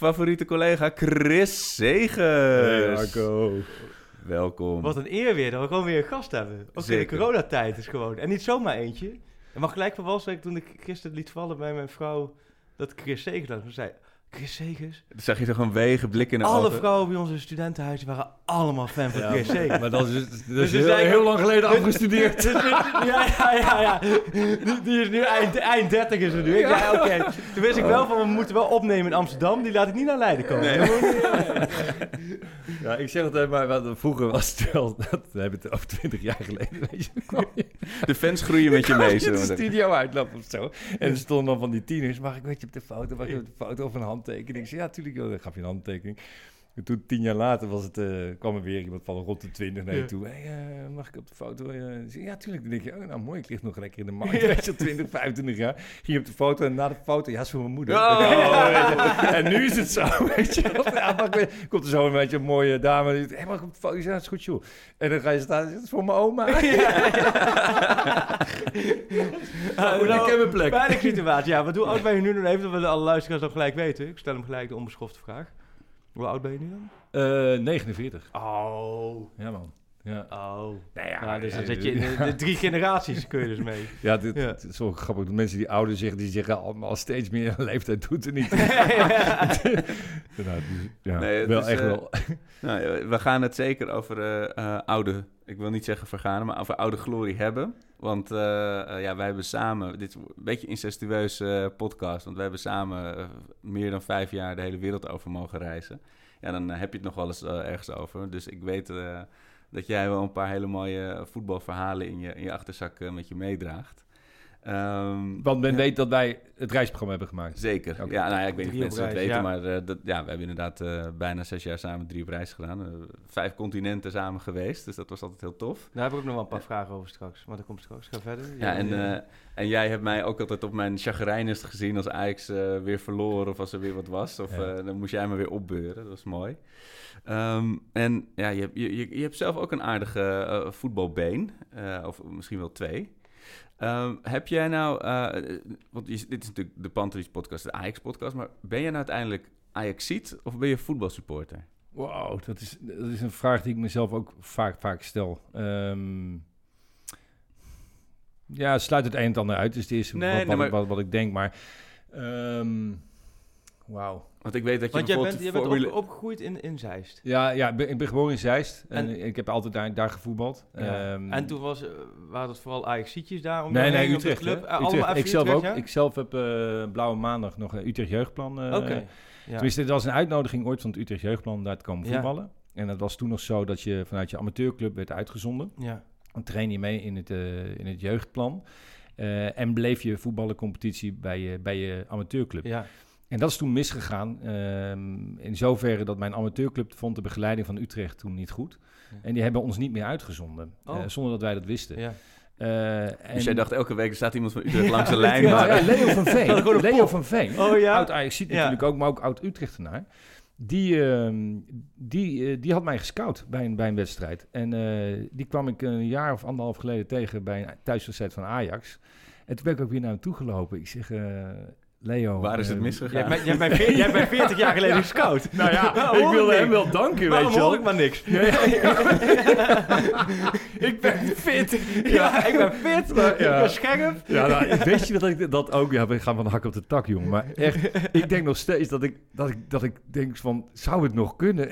favoriete collega Chris Segers. Welkom. Wat een eer weer dat we gewoon weer een gast hebben. Ook in Zeker. de coronatijd is gewoon. En niet zomaar eentje. En mag gelijk verwalsen toen ik gisteren liet vallen bij mijn vrouw dat Chris Segers. Ze zei, Chris Segers? Dan zag je toch een wegen blik in de Alle ogen. vrouwen bij ons in het studentenhuis waren allemaal fan van Chris Segers. Maar dat is, dat is Dus heel, dus heel lang geleden afgestudeerd. Dus- ja, ja, ja, ja. Die, die is nu eind, eind 30 is er nu. Ik zei, oké. Toen wist ik wel van, we moeten wel opnemen in Amsterdam. Die laat ik niet naar Leiden komen. Eh. Ja, ik zeg altijd maar, wat vroeger was het wel, dat, we hebben het over 20 jaar geleden, weet je. De fans groeien met je mee. de studio uitlap of zo. En er stonden dan van die tieners, mag ik met je op de foto, mag ik op de foto of een handtekening? Ik zei, ja, tuurlijk, joh. dan gaf je een handtekening. En toen, tien jaar later, was het, eh, kwam er weer iemand van rond de 20 naar je Ja. toe. Hey, eh, mag ik op de foto? Eh, ik ja, tuurlijk. Dan denk je, oh, nou mooi, ik lig nog lekker in de markt. Weet je, 20, 25 jaar. Ging op de foto en na de foto, ja, is voor mijn moeder. Oh. En nu is het zo, weet je. Ja, ik komt er zo een beetje een mooie dame. Die zegt, hey, mag ik op de foto? Ik ja, is goed, joh. En dan ga je staan, dat is voor mijn oma. Ah, ik nou, heb een plek. Situatie. Ja, wat hoe oud ben je nu dan even, dat we de alle luisteraars dan gelijk weten. Ik stel hem gelijk de onbeschofte vraag. Hoe oud ben je nu dan? Eh 49. Oh. Ja, man. Ja. Oh. Nou ja, Ja, dus dan ja, zit je in de, de drie generaties kun je dus mee. Ja, dit, Ja. het is zo grappig. De mensen die ouder zeggen, die zeggen allemaal steeds meer leeftijd doet er niet. nou, ja, Nee, het wel is, echt eh, wel. Nou, ja, we gaan het zeker over eh, eh, oude, ik wil niet zeggen vergane, maar over oude glorie hebben. Want eh, eh, ja, wij hebben samen, dit is een beetje een incestueus eh, podcast, want wij hebben samen meer dan vijf jaar de hele wereld over mogen reizen. Ja, dan heb je het nog wel eens ergens over. Dus ik weet dat jij wel een paar hele mooie voetbalverhalen in je, in je achterzak met je meedraagt. Ehm, Want men ja. weet dat wij het reisprogramma hebben gemaakt. Zeker. Ja, nou ja, ik weet niet of mensen dat reis, weten, ja. maar eh, dat, ja, we hebben inderdaad eh, bijna zes jaar samen drie op reis gedaan. Eh, vijf continenten samen geweest, dus dat was altijd heel tof. Daar heb ik ook nog wel een paar vragen over straks. Maar dat komt straks. Ga verder. Ja, en, eh, en jij hebt mij ook altijd op mijn chagrijnigst gezien als Ajax eh, weer verloor of als er weer wat was. Of Ja. eh, dan moest jij me weer opbeuren, dat was mooi. Ehm, en ja, je, hebt- je, je, je hebt zelf ook een aardige eh, voetbalbeen, eh, of misschien wel twee. Ehm, heb jij nou, eh, want je- dit is natuurlijk de Pantelis podcast, de Ajax podcast, maar ben jij nou uiteindelijk Ajaxiet of ben je voetbalsupporter? Wow, dat is, dat is een vraag die ik mezelf ook vaak, vaak stel. Ehm, ja, het sluit het een en ander uit. Dus het Nee, wat, nee, wat, maar- wat, wat ik denk. Maar, ehm, wauw. Want ik weet dat je Want jij bent, jij bent Formule- op, opgegroeid in, in Zeist. Ja, ja ik, ben, ik ben geboren in Zeist. En, En- ik heb altijd daar, daar gevoetbald. Ja. Ehm, en toen was, eh, waren het vooral Ajax-cietjes daar? Om Nee, Utrecht. Club? Eh, Utrecht. Ik zelf Utrecht, ook. ja? Ik zelf heb eh, Blauwe Maandag nog een Utrecht Jeugdplan. eh, Oké. Ja. Tenminste, het was een uitnodiging ooit van het Utrecht Jeugdplan om daar te komen Ja. voetballen. En dat was toen nog zo dat je vanuit je amateurclub werd uitgezonden. Ja. Dan train je mee in het, eh, in het jeugdplan. Eh, en bleef je voetballencompetitie bij je, bij je amateurclub. ja. En dat is toen misgegaan. ehm, in zoverre dat mijn amateurclub vond de begeleiding van Utrecht toen niet goed. Ja. En die hebben ons niet meer uitgezonden. Oh. eh, zonder dat wij dat wisten. ja. Eh, Dus en- jij dacht elke week, er staat iemand van Utrecht langs de lijn. ja, maar- ja, Leo van Veen. een Leo van Veen. Oh ja? Oud Ajax ziet Ja. natuurlijk ook, maar ook oud Utrechtenaar. Die, ehm, die, eh, die had mij gescout bij een, bij een wedstrijd. En eh, die kwam ik een jaar of anderhalf geleden tegen bij een thuiswedstrijd van Ajax. En toen ben ik ook weer naar hem toe gelopen. Ik zeg, eh, Leo. Waar is het eh, misgegaan? Jij bent, jij, bent veer- jij bent 40 jaar geleden gescout. Nou ja, ik wilde hem wel danken, Waarom weet je hoor wel. ik maar niks? ik ben fit. Ja, ik ben fit, Maar, ik ja. ben scherp. Ja, nou, weet je dat ik dat ook... Ja, we gaan van de hak op de tak, jongen. Maar echt, ik denk nog steeds dat ik, dat ik, dat ik denk van... Zou het nog kunnen?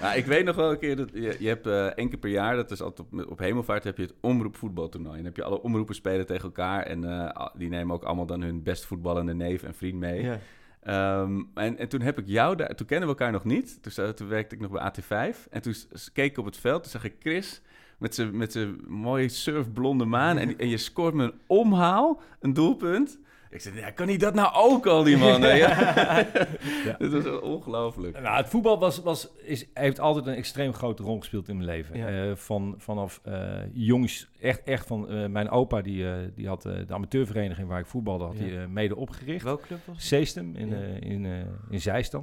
Ja, ik weet nog wel een keer dat je, je hebt eh één keer per jaar, dat is altijd op, op Hemelvaart, heb je het omroepvoetbaltoernooi. En dan heb je alle omroepen spelen tegen elkaar en eh, die nemen ook allemaal dan hun best voetballende neef en vriend mee. Ja. Ehm, en, en toen heb ik jou daar, toen kennen we elkaar nog niet. Toen, toen werkte ik nog bij AT5 en toen keek ik op het veld, toen zag ik Chris met zijn met mooie surfblonde maan en, en je scoort me een omhaal, een doelpunt. Ik zei, ja, kan hij dat nou ook al, die man? hè? Ja. Dat was ongelooflijk. Nou, het voetbal was, was, is, heeft altijd een extreem grote rol gespeeld in mijn leven. Ja. Eh, van, vanaf eh, jongs, echt, echt van eh, mijn opa, die, eh, die had eh, de amateurvereniging waar ik voetbalde, had Ja. hij mede opgericht. Welke club was het? Seestem in, Ja. eh, in, eh, in Zeist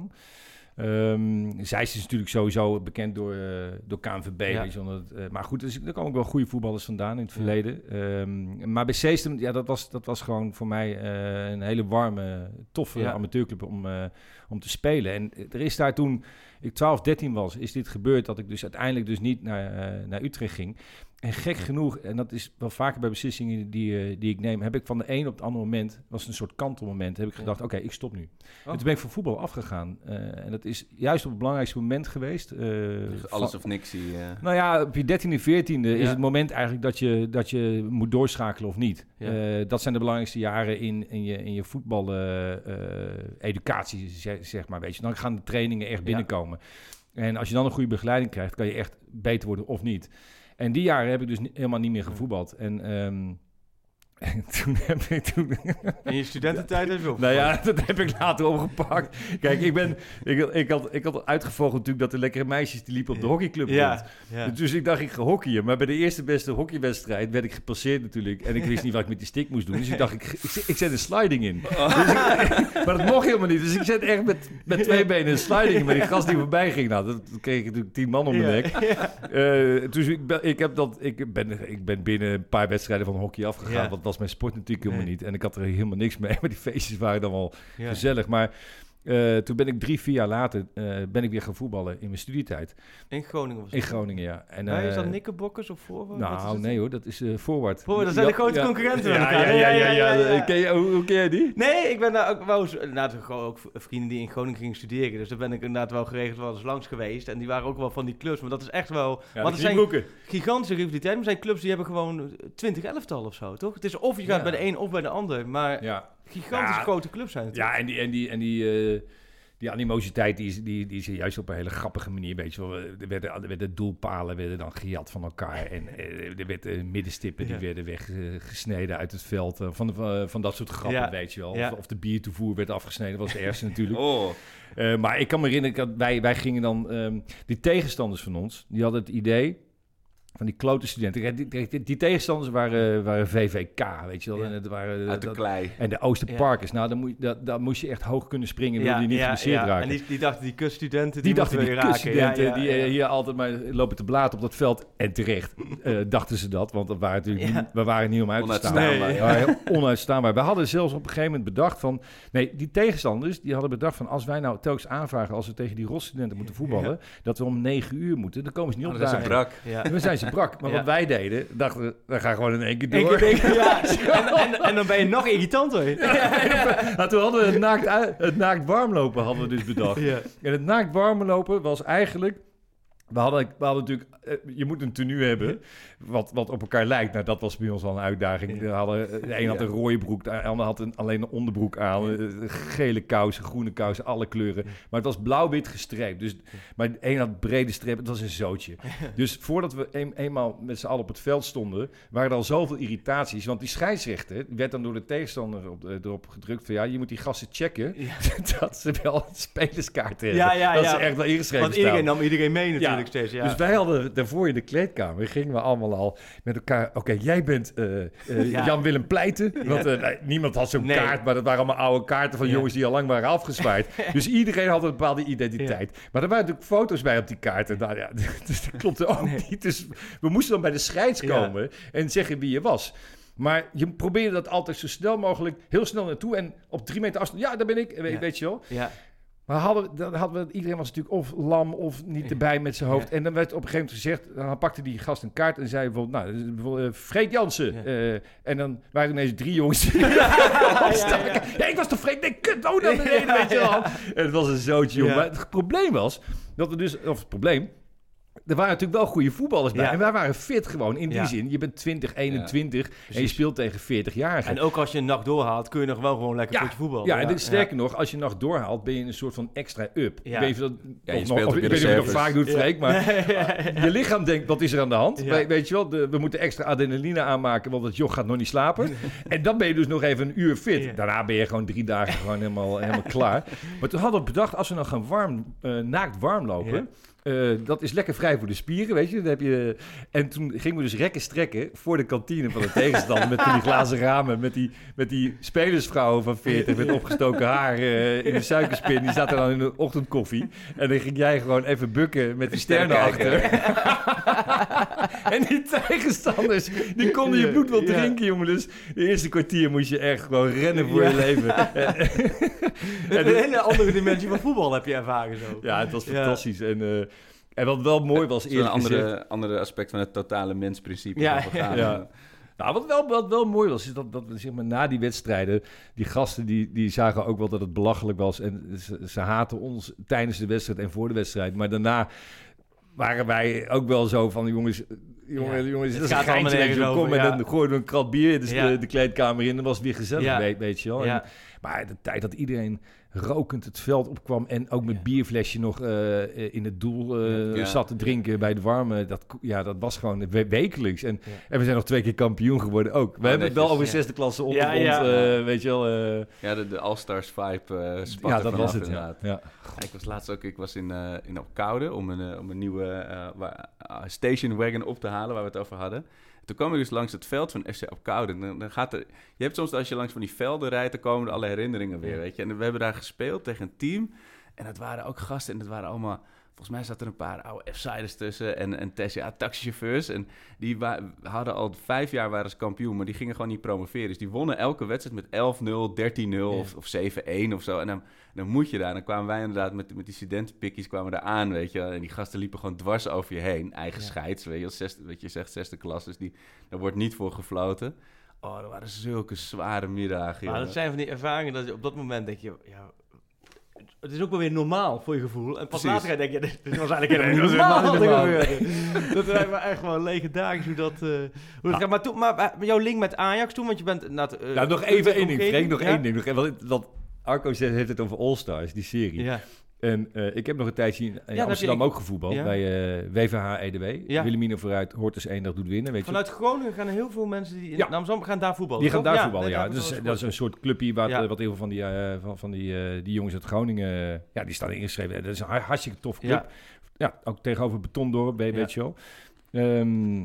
Zeist is natuurlijk sowieso bekend door, eh, door KNVB. Ja. Je, eh, maar goed, dus, daar komen ook wel goede voetballers vandaan in het verleden. Ehm, maar bij Seestem, ja, dat was, dat was gewoon voor mij eh, een hele warme, toffe Ja. amateurclub om, om te spelen. En er is daar toen ik 12, 13 was, is dit gebeurd dat ik dus uiteindelijk dus niet naar, naar Utrecht ging. En gek genoeg, en dat is wel vaker bij beslissingen die, eh, die ik neem, heb ik van de een op het andere moment, was een soort kantelmoment, heb ik gedacht, oké, ik stop nu. Oh. En toen ben ik van voetbal afgegaan. Eh, en dat is juist op het belangrijkste moment geweest. eh, Dus alles van- of niks. Nou ja, op je 13e, 14e is het moment eigenlijk dat je, dat je moet doorschakelen of niet. Ja. Dat zijn de belangrijkste jaren in, in je, in je voetbal-educatie, zeg maar. Weet je. Dan gaan de trainingen echt binnenkomen. En als je dan een goede begeleiding krijgt, kan je echt beter worden of niet. En die jaren heb ik dus helemaal niet meer gevoetbald. En, ehm, en toen heb ik toen... In je studententijd heb je op. Nou ja, dat heb ik later opgepakt. Kijk, ik, ben, ik, ik, had, ik had uitgevogeld natuurlijk dat de lekkere meisjes die liepen op de hockeyclub. Ja, ja. Dus ik dacht, ik ga hockeyen. Maar bij de eerste beste hockeywedstrijd werd ik gepasseerd natuurlijk. En ik wist niet wat ik met die stick moest doen. Dus ik dacht, ik, ik, ik zet een sliding in. Dus ik- maar dat mocht helemaal niet. Dus ik zet echt met, met twee benen een sliding in. Maar die gast die voorbij ging, nou, dat dat kreeg ik natuurlijk tien man om mijn nek. Eh, dus ik ben, ik, heb dat, ik, ben, ik ben binnen een paar wedstrijden van hockey afgegaan. Want was mijn sport natuurlijk helemaal Nee. niet. En ik had er helemaal niks mee. Maar die feestjes waren dan wel Ja. gezellig. Maar eh, toen ben ik drie, vier jaar later eh, ben ik weer gaan voetballen in mijn studietijd. In Groningen was In. Groningen, ja. En, Maar is dat eh, Knickerbockers of is nou, nee hoor, dat is voorwaarts. Voorwaarts, dat zijn de grote concurrenten Ja, ja, ja, ja, Ja, ja, ja, ja, ja. Ken je, hoe, hoe ken je die? Nee, ik ben daar ook wel eens, inderdaad ook vrienden die in Groningen gingen studeren. Dus daar ben ik inderdaad wel geregeld wel eens langs geweest. En die waren ook wel van die clubs. Maar dat is echt wel... Ja, want het zijn gigantische rivaliteiten. Maar zijn clubs die hebben gewoon 20 elftal of zo, toch? Het is of je gaat bij de een of bij de ander. Maar Ja, gigantisch Ja. grote clubs zijn het. ja en die, en die, en die, eh, die animositeit die is, die, die is juist op een hele grappige manier. Weet je wel. Er werden, er werden doelpalen werden dan gejat van elkaar. En eh, er werden middenstippen Ja. die werden weggesneden uit het veld. eh, van, van, van dat soort grappen, Ja. weet je wel. Of, of de biertoevoer werd afgesneden. Was het ergste natuurlijk. oh, Eh, maar ik kan me herinneren, dat wij, wij gingen dan... ehm, die tegenstanders van ons, die hadden het idee... Van die klote studenten. Die, die, die tegenstanders waren, waren VVK, weet je wel. Ja. En, het waren, uit de dat- klei. en de Oosterparkers. Nou, dan moet, dat, daar moest je echt hoog kunnen springen. Wilde je niet ja, geblesseerd ja. raken. En die, die dachten, die kuststudenten, Die die, dachten, die kuststudenten, Ja, ja, die eh, ja. hier altijd maar lopen te blaten op dat veld. En terecht eh, dachten ze dat, want dat waren natuurlijk Ja. niet, we waren niet om uit te staan. Onuitstaanbaar. We waren onuitstaanbaar. We hadden zelfs op een gegeven moment bedacht van... Nee, die tegenstanders, die hadden bedacht van... Als wij nou telkens aanvragen als we tegen die rotstudenten moeten voetballen... dat we om negen uur moeten, dan komen ze niet Oh, op dat is een brak. Ja. En dan zijn ze brak. Maar Ja. wat wij deden, dachten we, we gaan gewoon in één keer Eén door. keer ja. En, en, en dan ben je nog irritanter. Nou, toen hadden we het naakt, het naakt warmlopen hadden we dus bedacht. Ja. En het naakt warmlopen was eigenlijk... We hadden, we hadden natuurlijk... eh, je moet een tenue hebben wat, wat op elkaar lijkt. Nou, dat was bij ons al een uitdaging. We hadden, eh, de een had een rode broek, de ander had een, alleen een onderbroek aan. eh, Gele kousen, groene kousen, alle kleuren. Maar het was blauw-wit gestreept. Dus, maar de een had brede strepen, het was een zootje. Dus voordat we een, eenmaal met z'n allen op het veld stonden... waren er al zoveel irritaties. Want die scheidsrechter werd dan door de tegenstander op, eh, erop gedrukt... van ja, je moet die gasten checken... dat ze wel spelerskaarten hebben. Ja, ja, dat ze echt wel ingeschreven Want iedereen nam iedereen mee natuurlijk steeds. Ja. Dus wij hadden daarvoor in de kleedkamer, gingen we allemaal al met elkaar... Oké, jij bent eh, eh, Ja. Jan-Willem Pleiten. Want eh, niemand had zo'n Nee. kaart, maar dat waren allemaal oude kaarten van Ja. jongens die al lang waren afgezwaaid. dus iedereen had een bepaalde identiteit. Maar er waren natuurlijk foto's bij op die kaarten. Nou ja, dus dat klopte ook niet. Dus we moesten dan bij de scheids komen en zeggen wie je was. Maar je probeerde dat altijd zo snel mogelijk, heel snel naartoe. En op drie meter afstand, ja, daar ben ik, weet je wel. Ja. Maar hadden, dan hadden we, iedereen was natuurlijk of lam of niet erbij met zijn hoofd. En dan werd op een gegeven moment gezegd, dan pakte die gast een kaart en zei bijvoorbeeld, nou, bijvoorbeeld, eh, Freek Jansen. Ja. Eh, en dan waren er ineens drie jongens. Ja, ik was de Freek, nee, kut, oh, dan beneden, weet je wel. En het was een zootje, jongen. Maar het probleem was, dat we dus, of het probleem, er waren natuurlijk wel goede voetballers bij. Ja. En wij waren fit gewoon, in die Ja. zin. Je bent 20, 21 en je speelt tegen 40-jarigen. En ook als je een nacht doorhaalt, kun je nog wel gewoon lekker Ja, potje voetbal. Ja, en dit- sterker nog, als je nog doorhaalt, ben je een soort van extra up. Ja. Ik weet niet of dat, Ja, je nog, op of, je ik weet niet of je vaak doet, Freek, maar je lichaam denkt, wat is er aan de hand? We- weet je wel, de- we moeten extra adrenaline aanmaken, want het joch gaat nog niet slapen. en dan ben je dus nog even een uur fit. Ja. Daarna ben je gewoon drie dagen gewoon helemaal, helemaal klaar. Maar toen hadden we bedacht, als we nou gaan warm, eh, naakt warm lopen... eh, dat is lekker vrij voor de spieren, weet je. Dan heb je en toen gingen we dus rekken strekken voor de kantine van de tegenstander... met die glazen ramen, met die, met die spelersvrouwen van 40... met opgestoken haar eh, in een suikerspin. Die zaten dan in de ochtendkoffie. En dan ging jij gewoon even bukken met die sterren achter. en die tegenstanders, die konden je bloed wel drinken, jongen. Dus de eerste kwartier moest je echt gewoon rennen voor Ja. je leven. Een hele andere dimensie van voetbal heb je ervaren zo. Ja, het was Ja. fantastisch. En, eh, en wat wel mooi was, is een gezegd... andere, andere aspect van het totale mensprincipe. Ja, dat we gaan. ja. Nou, wat wel, wat wel mooi was, is dat, dat we zeg maar, na die wedstrijden... die gasten die, die zagen ook wel dat het belachelijk was. En ze, ze haten ons tijdens de wedstrijd en voor de wedstrijd. Maar daarna waren wij ook wel zo van... jongens, jongen, Ja. jongens Het dat is een gaat allemaal nergens Kom, over, en ja. dan gooiden we een krat bier dus Ja. de, de kleedkamer in. Dan was het weer gezellig, Ja. weet, weet je wel. En- Ja. maar de tijd dat iedereen rokend het veld opkwam... en ook met Ja. bierflesje nog eh, in het doel eh, Ja. zat te drinken bij de warme... dat, ja, dat was gewoon we- wekelijks. En, Ja. en we zijn nog twee keer kampioen geworden ook. We hebben het wel over ja. zesde klasse onder Ja, ons, ja. eh, weet je wel. eh, Ja, de, de All-Stars vibe eh spat ja, dat was het, ja. inderdaad. ja. Ja, ik was laatst ook, ik was in, eh in Opkoude om een, eh, om een nieuwe eh, ah, station wagon op te halen waar we het over hadden. Toen kwam ik dus langs het veld van FC Opkoude. En Dan, dan gaat er, je hebt soms als je langs van die velden rijdt, dan komen er alle herinneringen weer, weet je. En we hebben daar gespeeld tegen een team. En dat waren ook gasten en dat waren allemaal... Volgens mij zaten er een paar oude F-siders tussen en, en Tessia taxichauffeurs. En die wa- hadden al vijf jaar waren ze kampioen, maar die gingen gewoon niet promoveren. Dus die wonnen elke wedstrijd met 11-0, 13-0 of, of 7-1 of zo. En dan, dan moet je daar. Dan kwamen wij inderdaad met, met die studentenpikkies kwamen daar aan, weet je. En die gasten liepen gewoon dwars over je heen. Eigen scheids, weet je. Zesde, wat je zegt, zesde klas. Dus die, daar wordt niet voor gefloten. Oh, dat waren zulke zware middagen, Maar dat zijn van die ervaringen dat je op dat moment denk je, ja, het is ook wel weer normaal voor je gevoel. En pas Precies. later ga je denken, ja, dit, was eigenlijk helemaal niet normaal. Dat is echt- echt gewoon legendarisch hoe dat, eh, hoe dat gaat. Maar, toen, maar eh, jouw link met Ajax toen, want je bent... inderdaad, eh, Nou, nog even één ding, Frank, nog ja? één ding. Nog, want, want Arco heeft het over All-Stars, die serie. Ja, En eh, ik heb nog een tijdje in, in heb je- Amsterdam ook gevoetbald, Ja. bij eh, WVH EDW. Ja. Willemine vooruit, Hortus één dag doet winnen, weet je. vanuit Groningen gaan er heel veel mensen die in Ja. Amsterdam gaan daar voetballen. Die gaan daar voetballen, ja. daar Dus dat is een soort clubje wat, eh, wat heel veel van die, van, van die, die jongens uit Groningen, ja, die staan ingeschreven. Dat is een har- hartstikke tof club. Ja. Ook tegenover Betondorp, weet je wel. Ehm,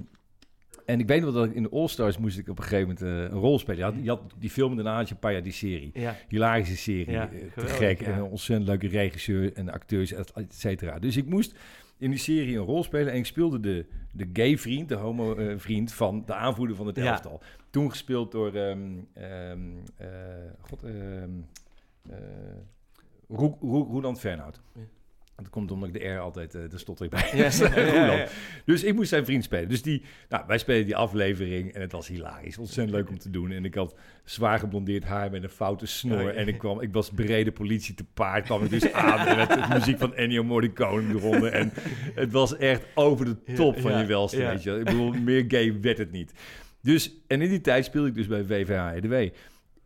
en ik weet wel dat ik in de All-Stars moest ik op een gegeven moment eh, een rol spelen. Je had, je had die film daarna had je een paar jaar die serie. Ja. Hilarische serie, Ja, eh, te gek. ja. En een ontzettend leuke regisseur en acteurs, et et cetera. Dus ik moest in die serie een rol spelen en ik speelde de, de gay vriend, de homo eh, vriend van de aanvoerder van het elftal. Toen gespeeld door, ehm ehm eh, god, Roe- Roeland Fernhout. Dat komt omdat ik de R altijd, eh daar stotter bij. Ja. Roeland. Dus ik moest zijn vriend spelen. Dus die, nou, wij spelen die aflevering en het was hilarisch. Ontzettend leuk om te doen. En ik had zwaar geblondeerd haar met een foute snor. En ik, kwam, ik was brede politie te paard. kwam ik dus aan met de muziek van Ennio Morricone eronder. En het was echt over de top Ja, van ja, je welste, ja. weet je. Ik bedoel, meer gay werd het niet. Dus, en in die tijd speelde ik dus bij VVH EDW.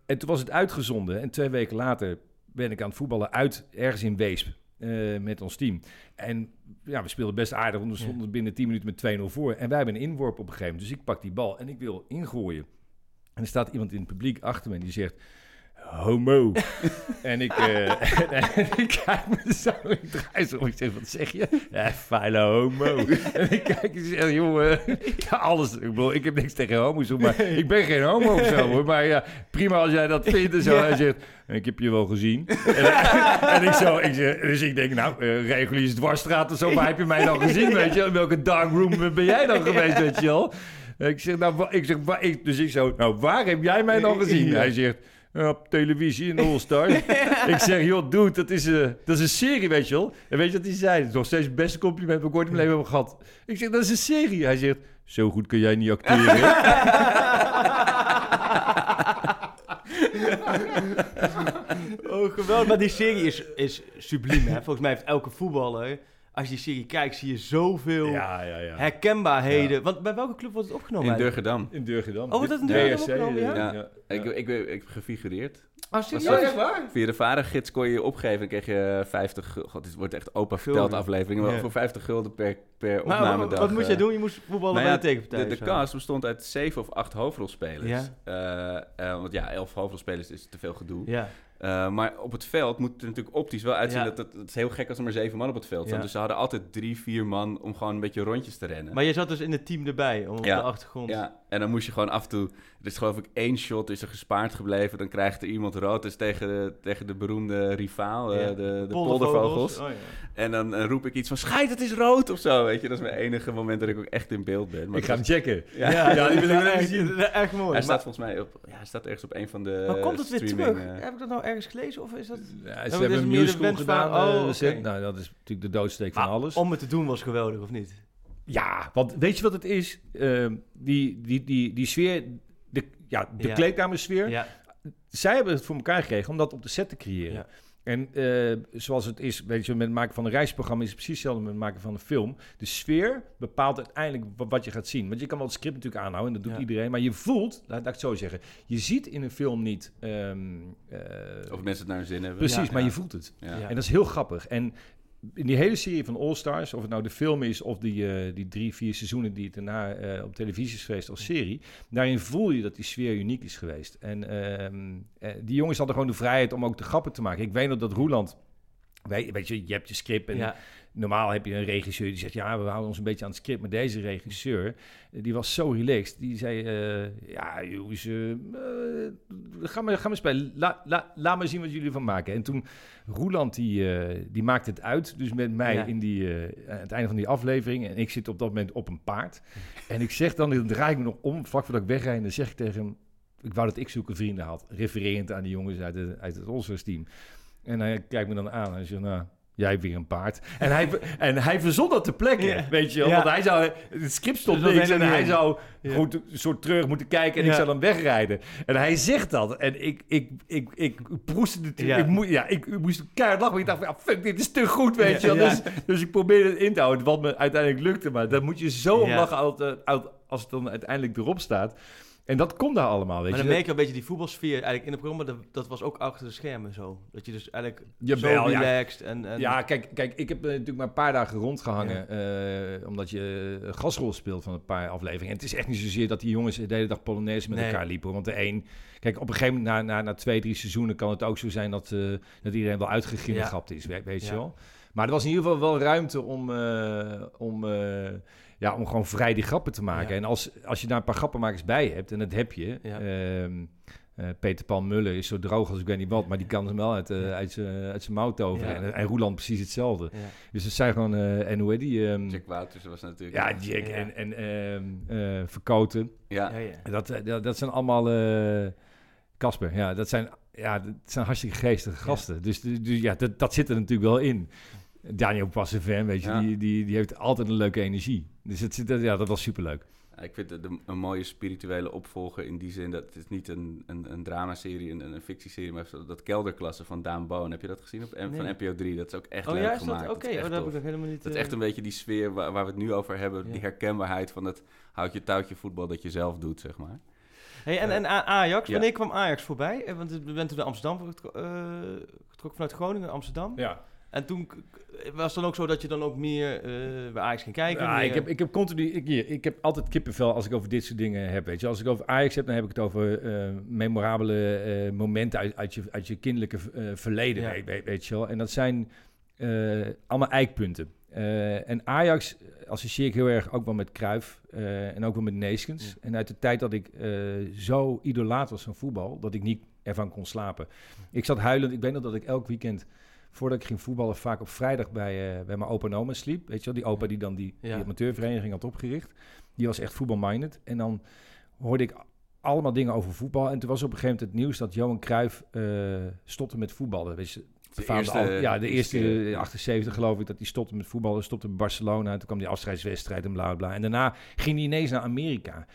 En toen was het uitgezonden. En twee weken later ben ik aan het voetballen uit ergens in Weesp. Eh, met ons team. En ja, we speelden best aardig, want we stonden binnen 10 minuten met 2-0 voor. En wij hebben een inworp op een gegeven moment. Dus ik pak die bal en ik wil ingooien. En er staat iemand in het publiek achter me en die zegt... Homo. en, ik, eh, en ik kijk me zo, ik draai zo om. Ik zeg, wat zeg je? Ja, vuile homo. en ik kijk en zeg, jongen, ja, alles. Ik bedoel, ik heb niks tegen homo's, maar ik ben geen homo of zo, hoor. Maar ja, prima als jij dat vindt en zo. Hij zegt, ik heb je wel gezien. en, en ik zo, ik zeg, dus ik denk, nou, uh, reguliere dwarsstraat of zo, waar heb je mij dan gezien, weet je? In welke dark room ben jij dan geweest, weet je wel? Ik zeg, nou, ik zeg, ik, dus ik zo, nou, waar heb jij mij dan gezien? Hij zegt, "Ja, op televisie in All Star. ik zeg, joh, dude, dat is, een dat is een serie, weet je wel. En weet je wat hij zei? Het is nog steeds het beste compliment dat ik ooit in mijn leven heb gehad. Ik zeg, dat is een serie. Hij zegt, zo goed kun jij niet acteren. Oh, geweldig. Maar die serie is, is subliem, hè? Volgens mij heeft elke voetballer... Als je die serie kijkt, zie je zoveel ja, ja, ja. herkenbaarheden. Want bij welke club wordt het opgenomen? In? Durgedam. In Durgedam. Oh, wordt dat in De Durgedam opgenomen, ja? ja. Ja. Ik, ik, ik, ik heb gefigureerd. Oh, serieus? waar? Via de varengids kon je je opgeven en kreeg je 50... gul- God, dit wordt echt opa verteld aflevering. Maar voor 50 gulden per, per Maar opnamedag. wat, wat moet jij eh, doen? Je moest voetballen nou bij ja, de tegenpartij. De, cast bestond uit zeven of acht hoofdrolspelers. Ja. Eh, eh, want ja, elf hoofdrolspelers is te veel gedoe. Ja. Eh, maar op het veld moet het er natuurlijk optisch wel uitzien. Ja. Dat, het, is heel gek als er maar zeven man op het veld staan. Ja. Dus ze hadden altijd drie, vier man om gewoon een beetje rondjes te rennen. Maar je zat dus in het team erbij, om op Ja. de achtergrond. Ja, en dan moest je gewoon af en toe... Er is geloof ik één shot is er gespaard gebleven. Dan krijgt er iemand rood. Dus tegen de, tegen de beroemde rivaal, eh, Ja. de, de Poldervogels. poldervogels. Oh, ja. En dan eh, roep ik iets van... Scheid, het is rood! Of zo, weet je. Dat is mijn enige moment dat ik ook echt in beeld ben. Maar Ik ga hem checken. Ja. Ja, die wil ik wel even echt, zien. Echt mooi. Hij Maar- staat volgens mij op... Ja, hij staat ergens op een van de maar komt het weer terug? eh, Heb ik dat nou ergens gelezen? Of is dat... Ja, ze hebben een musical van- gedaan. oh, recent. Nou, dat is natuurlijk de doodsteek van Maar alles. Om het te doen was geweldig, of niet? Ja, want weet je wat het is? Ehm, die, die, die, die sfeer, de, ja, de Ja. kleedkamersfeer. Ja. Zij hebben het voor elkaar gekregen om dat op de set te creëren. Ja. En eh, zoals het is, weet je, met het maken van een reisprogramma is het precies hetzelfde met het maken van een film. De sfeer bepaalt uiteindelijk wa- wat je gaat zien. Want je kan wel het script natuurlijk aanhouden, en dat doet Ja. iedereen. Maar je voelt, laat, laat ik het zo zeggen, je ziet in een film niet... ehm, eh, Of mensen het naar hun zin hebben. precies, Ja. maar Ja. je voelt het. Ja. Ja. En dat is heel grappig. En in die hele serie van All Stars, of het nou de film is of die, eh, die drie, vier seizoenen die het daarna eh, op televisie is geweest als serie, daarin voel je dat die sfeer uniek is geweest. En ehm, eh, die jongens hadden gewoon de vrijheid om ook de grappen te maken. Ik weet nog dat Roeland, weet, weet je, je hebt je script en Ja. normaal heb je een regisseur die zegt, ja, we houden ons een beetje aan het script. Maar deze regisseur, eh, die was zo relaxed. Die zei, eh, ja, jongens, eh, ga, maar, ga maar spelen. La, la, laat maar zien wat jullie van maken. En toen, Roeland, die, die maakte het uit. Dus met mij Ja. in die, aan het einde van die aflevering. En ik zit op dat moment op een paard. En ik zeg dan, dan draai ik me nog om, vlak voordat ik wegrijd. En dan zeg ik tegen hem, ik wou dat ik zulke vrienden had. Refererend aan die jongens uit, de, uit het Allstars team. En hij kijkt me dan aan en zegt, nou, jij hebt weer een paard. En hij, en hij verzon dat ter plekke, Ja. weet je wel. Ja. Want hij zou, het script stond Dus niks en hij zou Ja. goed een soort terug moeten kijken en ik zou dan wegrijden. En hij zegt dat en ik, ik, ik, ik, proestte natuurlijk, Ja. ik, moest, ja, ik, ik moest keihard lachen, ik dacht, van, ja, fuck, dit is te goed, weet je wel. Dus, dus ik probeerde het in te houden, wat me uiteindelijk lukte. Maar dan moet je zo om lachen als het dan uiteindelijk erop staat. En dat komt daar allemaal, weet Maar je. dan merk je een beetje die voetbalsfeer eigenlijk in het programma. Dat, dat was ook achter de schermen zo. Dat je dus eigenlijk Jawel, zo ja. relaxed en... en Ja, kijk, kijk, ik heb eh, natuurlijk maar een paar dagen rondgehangen. eh, omdat je een gasrol speelt van een paar afleveringen. En het is echt niet zozeer dat die jongens de hele dag Polonaise met Nee. elkaar liepen. Want de een... Kijk, op een gegeven moment, na, na, na twee, drie seizoenen... kan het ook zo zijn dat, eh, dat iedereen wel uitgegrinnigapt is, weet, weet je Ja. wel. Maar er was in ieder geval wel ruimte om, eh, om, eh, ja, om gewoon vrij die grappen te maken. Ja. En als, als je daar een paar grappenmakers bij hebt, en dat heb je... Ja. ehm, eh, Peter Paul Muller is zo droog als ik weet niet wat, maar die kan hem wel uit, eh, uit zijn uit zijn mouw toveren. Ja. En, en Roeland precies hetzelfde. Ja. Dus het zijn gewoon, eh en hoe heet die? ehm, Jack Wouters was natuurlijk... ja, Jack Ja. en, en ehm, eh, Verkoten. Ja. Ja, ja. Dat, dat, dat zijn allemaal... eh, Casper, ja, dat zijn, ja, dat zijn hartstikke geestige gasten. Dus, dus ja, dat, dat zit er natuurlijk wel in. Daniel Passeven, weet je, Ja. die, die, die heeft altijd een leuke energie. Dus het, zit- ja, dat was superleuk. Ik vind het een, mooie spirituele opvolger in die zin dat het is niet een, een, een dramaserie, een, een fictieserie, maar zo- dat kelderklasse van Daan Boon. Heb je dat gezien op Nee. van NPO 3? Dat is ook echt Oh leuk ja, is gemaakt. dat? Oh, echt dat heb ik nog helemaal niet... Dat is eh, echt een beetje die sfeer waar, waar we het nu over hebben. Ja. Die herkenbaarheid van het houd je touwtje voetbal dat je zelf doet, zeg maar. Hey, en, en A- Ajax, Ja. wanneer kwam Ajax voorbij? Eh, Want we bent toen naar Amsterdam getro- eh, getrokken vanuit Groningen naar Amsterdam. Ja, En toen was het dan ook zo dat je dan ook meer eh, bij Ajax ging kijken? Ja, meer- ik, heb, ik heb continu, ik, hier, ik heb altijd kippenvel als ik over dit soort dingen heb. Weet je. Als ik over Ajax heb, dan heb ik het over eh, memorabele eh, momenten uit, uit, je, uit je kinderlijke eh, verleden, Ja. weet, weet, je wel. En dat zijn allemaal eikpunten. En Ajax associeer ik heel erg ook wel met eh, en ook wel met Neeskens. Ja. En uit de tijd dat ik zo idolaat was van voetbal, dat ik niet ervan kon slapen. Ik zat huilend, ik weet nog dat ik elk weekend voordat ik ging voetballen, vaak op vrijdag bij, eh, bij mijn opa en oma sliep. Weet je wel, die opa die dan die, Ja. die amateurvereniging had opgericht. Die was echt voetbalminded. En dan hoorde ik allemaal dingen over voetbal. En toen was op een gegeven moment het nieuws dat Johan Cruijff eh, stopte met voetballen. Weet je, De eerste- al- ja, de eerste, eerste- eh, 78 geloof ik, dat hij stopte met voetballen. Stopte bij Barcelona. En toen kwam die afscheidswedstrijd en bla bla, bla. En daarna ging hij ineens naar Amerika.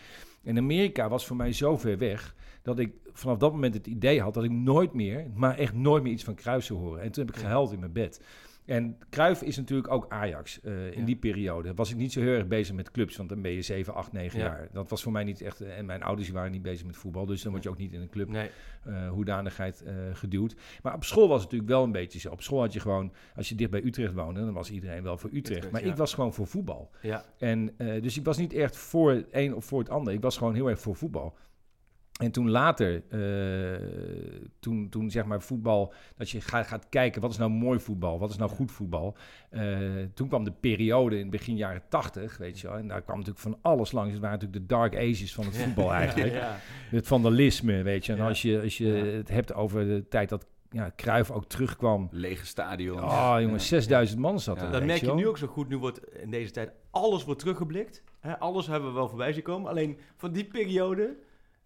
En Amerika was voor mij zo ver weg dat ik vanaf dat moment het idee had dat ik nooit meer, maar echt nooit meer iets van Cruijff zou horen. En toen heb ik gehuild in mijn bed. En Cruijff is natuurlijk ook Ajax. eh, in Ja. die periode was ik niet zo heel erg bezig met clubs, want dan ben je 7, 8, 9 Ja. jaar. Dat was voor mij niet echt, en mijn ouders waren niet bezig met voetbal, dus dan word je ook niet in een club Nee. eh, hoedanigheid eh, geduwd. Maar op school was het natuurlijk wel een beetje zo. Op school had je gewoon, als je dicht bij Utrecht woonde, dan was iedereen wel voor Utrecht. Utrecht, maar ja. ik was gewoon voor voetbal. Ja. En eh, dus ik was niet echt voor het een of voor het ander. Ik was gewoon heel erg voor voetbal. En toen later, eh, toen, toen zeg maar voetbal, dat je gaat, gaat kijken, wat is nou mooi voetbal, wat is nou goed voetbal. Eh, toen kwam de periode in begin jaren tachtig, weet je wel. En daar kwam natuurlijk van alles langs. Het waren natuurlijk de dark ages van het voetbal eigenlijk. Ja. Het vandalisme, weet je. En Ja. als je, als je Ja. het hebt over de tijd dat ja, Cruijff ook terugkwam. Lege stadion. Oh, jongen, 6000 man zat er. Dat merk je nu ook zo goed. Nu wordt in deze tijd alles wordt teruggeblikt. Hè, alles hebben we wel voorbij zien komen. Alleen van die periode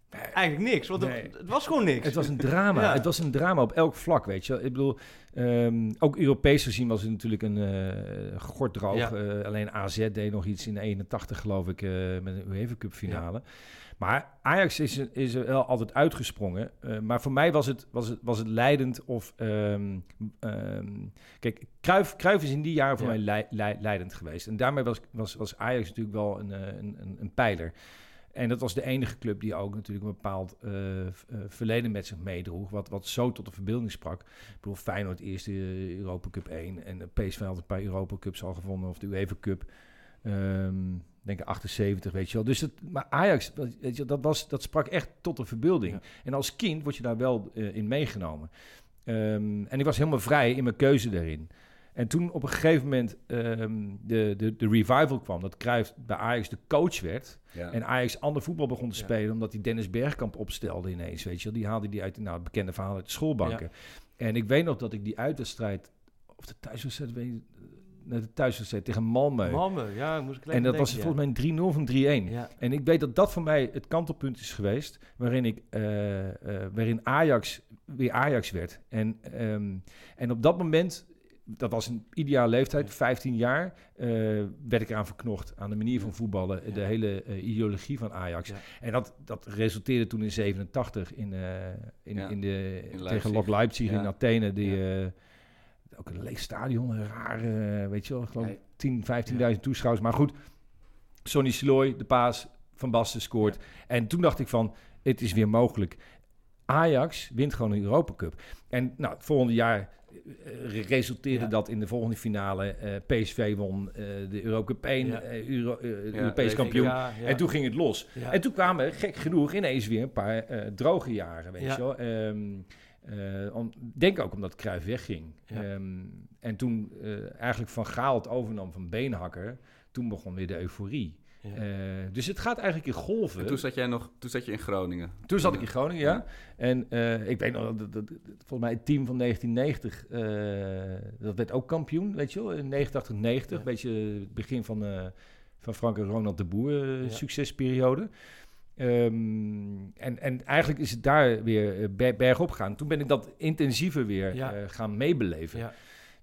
eigenlijk niks. Want het- Nee. het, was gewoon niks. Het was een drama. Ja. Het was een drama op elk vlak, weet je. Ik bedoel, ehm, ook Europees gezien was het natuurlijk een eh gorddroog. Ja. Eh, alleen AZ deed nog iets in 81, geloof ik, eh, met een UEFA Cup finale. Maar Ajax is, er- is er wel altijd uitgesprongen. Maar voor mij was het, was het, was het leidend of... ehm, kijk, Cruijff, Cruijff is in die jaren voor mij lei- lei- leidend geweest. En daarmee was, was, was Ajax natuurlijk wel een, een, een, een pijler. En dat was de enige club die ook natuurlijk een bepaald eh, verleden met zich meedroeg. Wat, wat zo tot de verbeelding sprak. Ik bedoel, Feyenoord eerste eh, Europa Cup 1. En PSV had een paar Europa Cups al gewonnen. Of de UEFA Cup. Ik denk 78, weet je wel. Dus het, maar Ajax, weet je, dat, was, dat sprak echt tot de verbeelding. Ja. En als kind word je daar wel eh, in meegenomen. Ehm, en ik was helemaal vrij in mijn keuze daarin. En toen op een gegeven moment ehm, de, de, de revival kwam, dat Cruijff bij Ajax de coach werd. Ja. En Ajax ander voetbal begon te Ja. spelen, omdat hij Dennis Bergkamp opstelde ineens, weet je wel. Die haalde die uit nou, het bekende verhaal uit de schoolbanken. En ik weet nog dat ik die uitwedstrijd, of de thuiswedstrijd, weet ik- nee, de thuiswedstrijd tegen Malmö. Malmö, ja, moest ik en dat was volgens mij een 3-0 van 3-1. Ja. En ik weet dat dat voor mij het kantelpunt is geweest, waarin, ik, eh, eh, waarin Ajax weer Ajax werd. En, ehm, en op dat moment, dat was een ideale leeftijd, 15 jaar, eh, werd ik eraan verknocht aan de manier van voetballen, de hele eh, ideologie van Ajax. Ja. En dat, dat resulteerde toen in 87 in, eh, in, Ja, in de, in tegen Leipzig. Lok Leipzig in. Athene, die... ook een leeg stadion, een raar, eh, weet je wel, geloof Ja. 10, 15.000 toeschouwers. Maar goed, Sonny Sloy, de paas, Van Basten scoort. En toen dacht ik van, het is weer mogelijk. Ajax wint gewoon een Europa Cup. En nou, het volgende jaar resulteerde Ja. dat in de volgende finale. eh, PSV won eh, de 1, Ja. eh, Euro, eh, Europees kampioen. En toen ging het los. En toen kwamen, gek genoeg, ineens weer een paar eh, droge jaren, weet je wel. Ehm, eh, om, denk ook omdat Cruijff wegging. Ehm, en toen eh, eigenlijk Van Gaal het overnam van Beenhakker, toen begon weer de euforie. Ja. Eh, dus het gaat eigenlijk in golven. En toen zat jij nog, toen zat je in Groningen. Toen zat ik in Groningen, ja. En eh, ik weet nog, dat, dat, dat- volgens mij het team van 1990, eh, dat werd ook kampioen, weet je wel, in 89, 90. Ja. Beetje het begin van, eh, van Frank en Ronald de Boer Ja. succesperiode. Ehm, en, en eigenlijk is het daar weer ber- bergop gegaan. Toen ben ik dat intensiever weer Ja. eh, gaan meebeleven. Ja.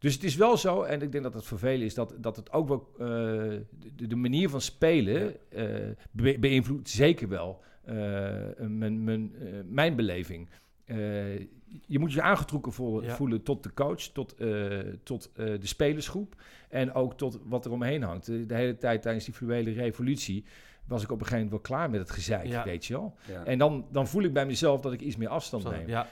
Dus het is wel zo, en ik denk dat het vervelend is, dat, dat het ook wel eh, de, de manier van spelen eh, be- beïnvloedt zeker wel eh, mijn, mijn, mijn beleving. Je moet je aangetrokken voelen, Ja. voelen tot de coach, tot, tot de spelersgroep en ook tot wat er omheen hangt. De, de hele tijd tijdens die fluwele revolutie was ik op een gegeven moment wel klaar met het gezeik, Ja. weet je wel. Ja. En dan, dan voel ik bij mezelf dat ik iets meer afstand neem. Ja.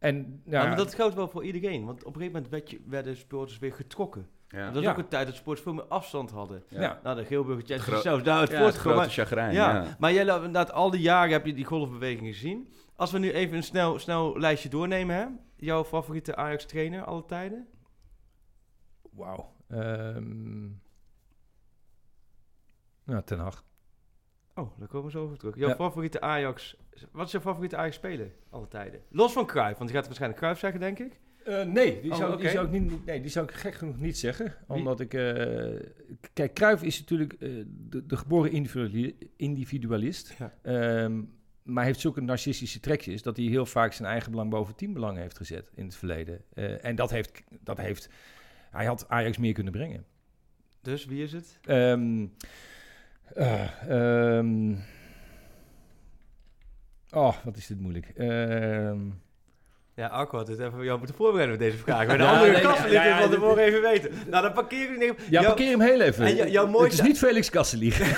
En Ja, maar dat geldt wel voor iedereen. Want op een gegeven moment werd je, werden sporters weer getrokken. Ja. Dat is Ja. ook een tijd dat sporters veel meer afstand hadden. ja. Nou, de Geelburger Jets Gro- zelfs daar uit Ja, voortgekomen. grote chagrijn. Ja, Ja. maar jij, inderdaad, al die jaren heb je die golfbeweging gezien. Als we nu even een snel, snel lijstje doornemen, hè? Jouw favoriete Ajax-trainer alle tijden? Wauw. Ehm nou, Ten Hag. Oh, daar komen we zo over terug. Jouw Ja. favoriete Ajax... Wat is jouw favoriete Ajax-speler alle tijden? Los van Cruijff, want je gaat waarschijnlijk Cruijff zeggen, denk ik. Eh, nee, die Oh, zou, die, zou ik niet, nee, die zou ik gek genoeg niet zeggen. Omdat ik... eh, kijk, Cruijff is natuurlijk eh, de, de geboren individuali- individualist. Ja. Ehm, maar heeft zulke narcistische trekjes... dat hij heel vaak zijn eigen belang boven teambelang heeft gezet in het verleden. En dat heeft, dat heeft... Hij had Ajax meer kunnen brengen. Dus wie is het? Ehm, eh, ehm, oh, wat is dit moeilijk. Ehm, Ja, Arco had het even jou moeten voorbereiden met deze vraag. Maar de Ja, andere nee, kast ja, ja, het tevoren even weten. Nou, dan parkeer ik denk, ja, jou- parkeer hem heel even. En jou- jouw Het is niet Felix Kasselieg.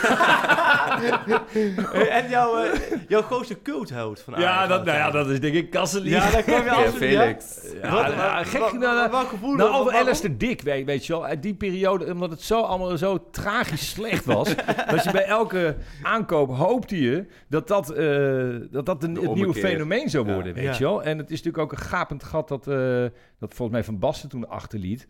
en jouw, eh, jouw grootste cultheld van Ajax. Ja, dat, nou ja, dat is denk ik Kasselieg. Ja, daar kom je Ja, absoluut. Felix. Ja, Wat- ja, wat- gek. wat- nou, nou, gevoel? Nou, over? Alistair Dick, weet, weet je wel. Uit die periode, omdat het zo allemaal zo tragisch slecht was. dat je bij elke aankoop hoopte je dat dat, eh, dat, dat een, het nieuwe fenomeen zou worden, Ja. weet je wel. En het is natuurlijk ook een gapend gat dat, eh, dat volgens mij Van Basten toen achterliet.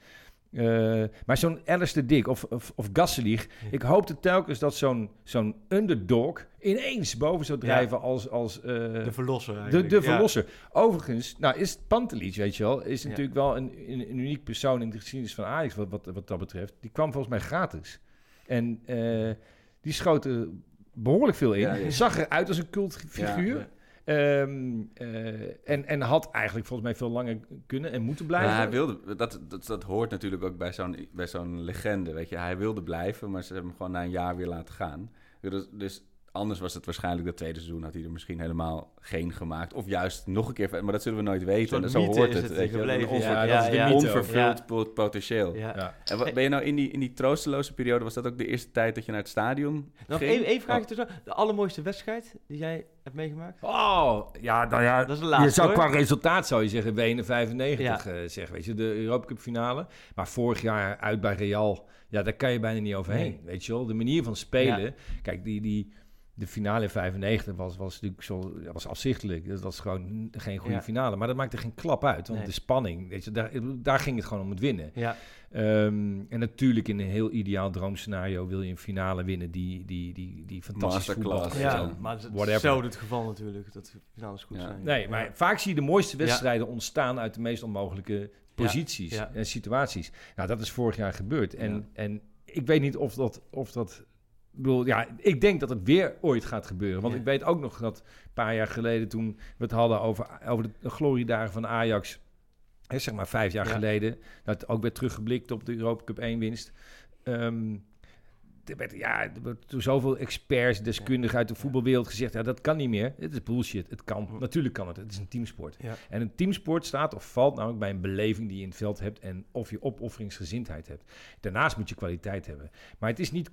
Eh, maar zo'n Alistair Dick of, of, of Gasselig, ik hoopte telkens dat zo'n zo'n underdog ineens boven zou drijven als, als eh, De verlosser de, eigenlijk. de verlosser. Overigens, nou is Pantelic, weet je wel, is Ja. natuurlijk wel een, een, een uniek persoon in de geschiedenis van Ajax wat, wat, wat dat betreft. Die kwam volgens mij gratis. En die schoot er behoorlijk veel in. Zag eruit als een cultfiguur. Ehm, eh, en, en had eigenlijk volgens mij veel langer kunnen en moeten blijven. Ja, hij wilde, dat, dat, dat hoort natuurlijk ook bij zo'n, bij zo'n legende, weet je. Hij wilde blijven, maar ze hebben hem gewoon na een jaar weer laten gaan. Dus, dus anders was het waarschijnlijk dat tweede seizoen had hij er misschien helemaal geen gemaakt. Of juist nog een keer, maar dat zullen we nooit weten. En zo hoort het, het weet je. gebleven, Een onver- ja, ja, dat is ja. onvervuld pot- potentieel. Ja. Ja. En wat, ben je nou in die, in die troosteloze periode, was dat ook de eerste tijd dat je naar het stadion Nog ging? één, één vraagje tussendoor. De allermooiste wedstrijd die jij hebt meegemaakt? Oh, ja, nou ja. Dat is de laatste, je zou hoor. qua resultaat zou je zeggen Wenen 95 Ja. eh, zeg, weet je, de Europa Cup finale. Maar vorig jaar uit bij Real, ja, daar kan je bijna niet overheen, Nee. weet je wel. De manier van spelen, Ja. kijk, die, die, de finale in 95 was, was natuurlijk zo, was afzichtelijk. Dat was gewoon geen goede Ja. finale. Maar dat maakte geen klap uit, want Nee. de spanning, weet je, daar, daar ging het gewoon om het winnen. Ja. Ehm, en natuurlijk in een heel ideaal droomscenario wil je een finale winnen die, die, die, die fantastisch voetbal. Ja, Ja. maar het is zo het geval natuurlijk, dat de finales goed Ja. zijn. Nee, maar vaak zie je de mooiste wedstrijden ontstaan uit de meest onmogelijke posities ja. en situaties. Nou, dat is vorig jaar gebeurd. En, Ja. en ik weet niet of dat, of dat. Ik bedoel, ja, ik denk dat het weer ooit gaat gebeuren. Want Ja. ik weet ook nog dat een paar jaar geleden, toen we het hadden over, over de gloriedagen van Ajax, hè, zeg maar vijf jaar Ja. geleden, dat ook werd teruggeblikt op de Europa Cup 1 winst. Ehm, er werd, ja, er werd door zoveel experts, deskundigen uit de voetbalwereld gezegd... ja, dat kan niet meer. Het is bullshit. Het kan. Natuurlijk kan het. Het is een teamsport. Ja. En een teamsport staat of valt namelijk bij een beleving die je in het veld hebt... en of je opofferingsgezindheid hebt. Daarnaast moet je kwaliteit hebben. Maar het is niet...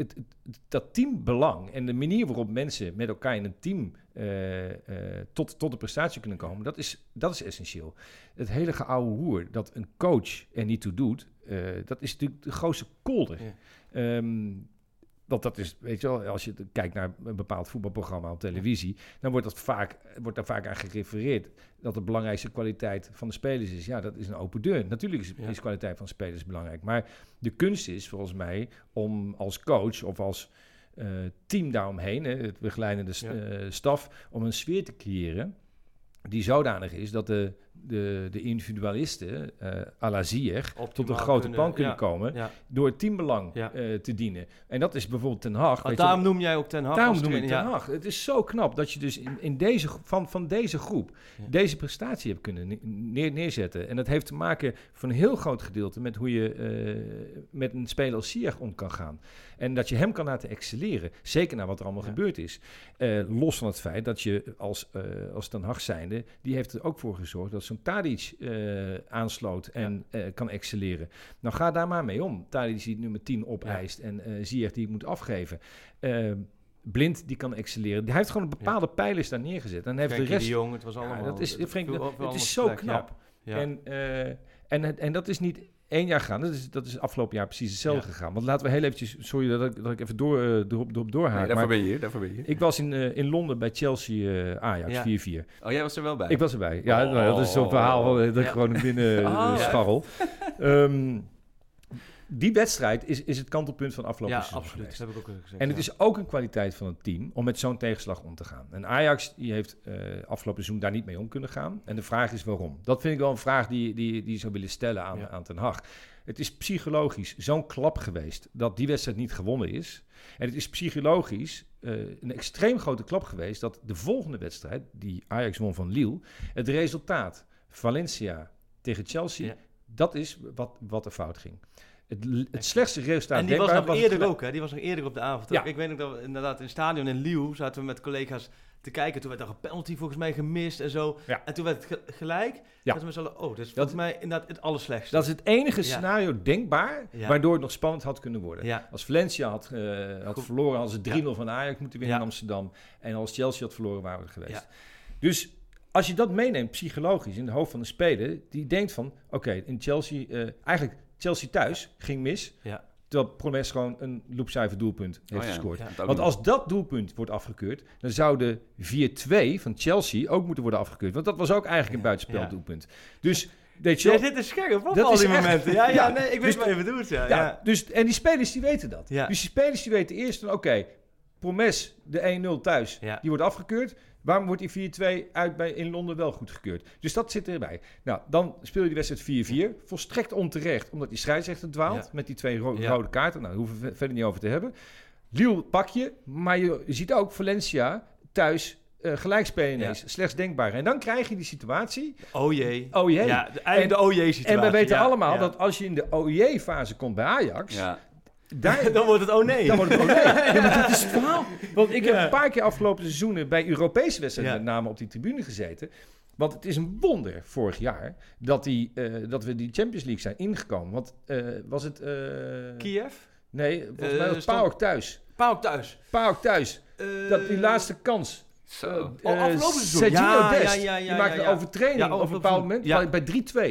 Het, het- dat teambelang en de manier waarop mensen met elkaar in een team eh, eh, tot, tot de prestatie kunnen komen, dat is, dat is essentieel. Het hele geouwe hoer dat een coach er niet toe doet, eh, dat is natuurlijk de grootste kolder. Ja. Ehm, want dat is, weet je wel, als je kijkt naar een bepaald voetbalprogramma op televisie, dan wordt, dat vaak, wordt daar vaak aan gerefereerd dat de belangrijkste kwaliteit van de spelers is. Ja, dat is een open deur. Natuurlijk is, kwaliteit van spelers belangrijk. Maar de kunst is volgens mij om als coach of als eh, team daaromheen, het begeleidende st- Ja. eh, staf, om een sfeer te creëren die zodanig is dat de, de, de individualisten uh, à la Ziyech tot een grote kunnen- plan kunnen ja, komen Ja. door het teambelang Ja. eh, te dienen. En dat is bijvoorbeeld Ten Hag. Je daarom noem jij ook Ten Hag Daarom noem ik Ten ja. Hag. Het is zo knap dat je dus in, in deze, van, van deze groep deze prestatie hebt kunnen ne- neer, neerzetten. En dat heeft te maken voor een heel groot gedeelte met hoe je eh, met een speler als Ziyech om kan gaan. En dat je hem kan laten excelleren. Zeker naar wat er allemaal Ja. gebeurd is. Eh, los van het feit dat je als, eh als Ten Hag zijnde, die heeft er ook voor gezorgd dat zo'n Tadic eh, aansloot en kan excelleren. Nou, ga daar maar mee om. Tadic die nummer 10 opeist en eh Ziyech die moet afgeven. Blind die kan excelleren. Hij heeft gewoon een bepaalde pijlers daar neergezet. En heeft de rest. de Jong, het was allemaal... dat is, het viel het is zo plek, knap. En, en, en dat is niet één jaar gaan. Dat is, dat is afgelopen jaar precies hetzelfde gegaan. Want laten we heel eventjes... Sorry dat ik, dat ik even door, eh, erop, erop doorhaak. Nee, daarvoor maar ben je hier, daarvoor ben je hier. ik was in, eh, in Londen bij Chelsea eh, Ajax Ja. 4-4. Oh, jij was er wel bij? Ik was erbij. Ja, Oh. nou, dat is zo'n verhaal van, eh, dat ik gewoon binnen eh, ja. scharrel. Ehm, die wedstrijd is, is het kantelpunt van afgelopen Ja, seizoen absoluut. Dat heb ik ook gezegd. En het ja. is ook een kwaliteit van het team om met zo'n tegenslag om te gaan. En Ajax die heeft eh, afgelopen seizoen daar niet mee om kunnen gaan. En de vraag is waarom. Dat vind ik wel een vraag die, die, die je zou willen stellen aan, Ja. aan Ten Hag. Het is psychologisch zo'n klap geweest dat die wedstrijd niet gewonnen is. En het is psychologisch eh, een extreem grote klap geweest dat de volgende wedstrijd, die Ajax won van Lille, het resultaat Valencia tegen Chelsea, dat is wat, wat er fout ging. Het, het slechtste resultaat En die was nog het eerder ook, hè? Die was nog eerder op de avond. Ja. Ik weet nog dat we inderdaad in het stadion in Liu zaten we met collega's te kijken. Toen werd er een penalty volgens mij gemist en zo. Ja. En toen werd het ge- gelijk. Ja. Zaten we oh, dat is volgens mij inderdaad het allerslechtste. Dat is het enige Ja. scenario denkbaar waardoor het nog spannend had kunnen worden. Ja. Als Valencia had, eh, had verloren, hadden ze 3-0 van Ajax moeten winnen in Amsterdam. En als Chelsea had verloren, waren we er geweest. Dus als je dat meeneemt psychologisch in de hoofd van de speler, die denkt van, oké, in Chelsea, eh, eigenlijk Chelsea thuis ging mis. Ja. Terwijl Promes gewoon een loopzuiver doelpunt heeft Oh ja, gescoord. ja, Want als dat doelpunt wordt afgekeurd, dan zou de 4-2 van Chelsea ook moeten worden afgekeurd. Want dat was ook eigenlijk een Ja, buitenspeldoelpunt. Dus weet je wel- zit er scherp op Dat al is die echt- momenten. Ja, ja, Ja, nee, ik dus- weet wat je bedoelt. Ja, ja, ja. Dus, en die spelers die weten dat. Ja. Dus die spelers die weten eerst van oké, Promes, de 1-0 thuis, Ja. die wordt afgekeurd. Waarom wordt die 4-2 uit bij, in Londen wel goedgekeurd? Dus dat zit erbij. Nou, dan speel je die wedstrijd 4-4. Volstrekt onterecht, omdat die scheidsrechter dwaalt. Ja. met die twee ro- Ja. rode kaarten. Nou, daar hoeven we ve- verder niet over te hebben. Lille pak je, maar je, ziet ook Valencia thuis eh gelijk spelen ineens. Slechts denkbaar. En dan krijg je die situatie. Oh jee. Oh jee. Ja, de, eigenlijk de oh jee situatie. En we weten ja, allemaal ja. dat als je in de OJ-fase komt bij Ajax... Daar, Dan wordt het oh nee. dan wordt het ook nee. Ja, maar dat is het verhaal. Want ik heb een paar keer afgelopen seizoenen bij Europese wedstrijden met name op die tribune gezeten. Want het is een wonder vorig jaar dat, die, eh, dat we die Champions League zijn ingekomen. Want eh, was het... eh, Kiev? Nee, volgens mij was PAOK thuis. Thuis. PAOK thuis. Eh, Dat, die laatste kans. Zo. Oh, afgelopen seizoen. Sergio Ja, Dest. ja, ja, ja, die maakte een ja. overtreding op een bepaald moment bij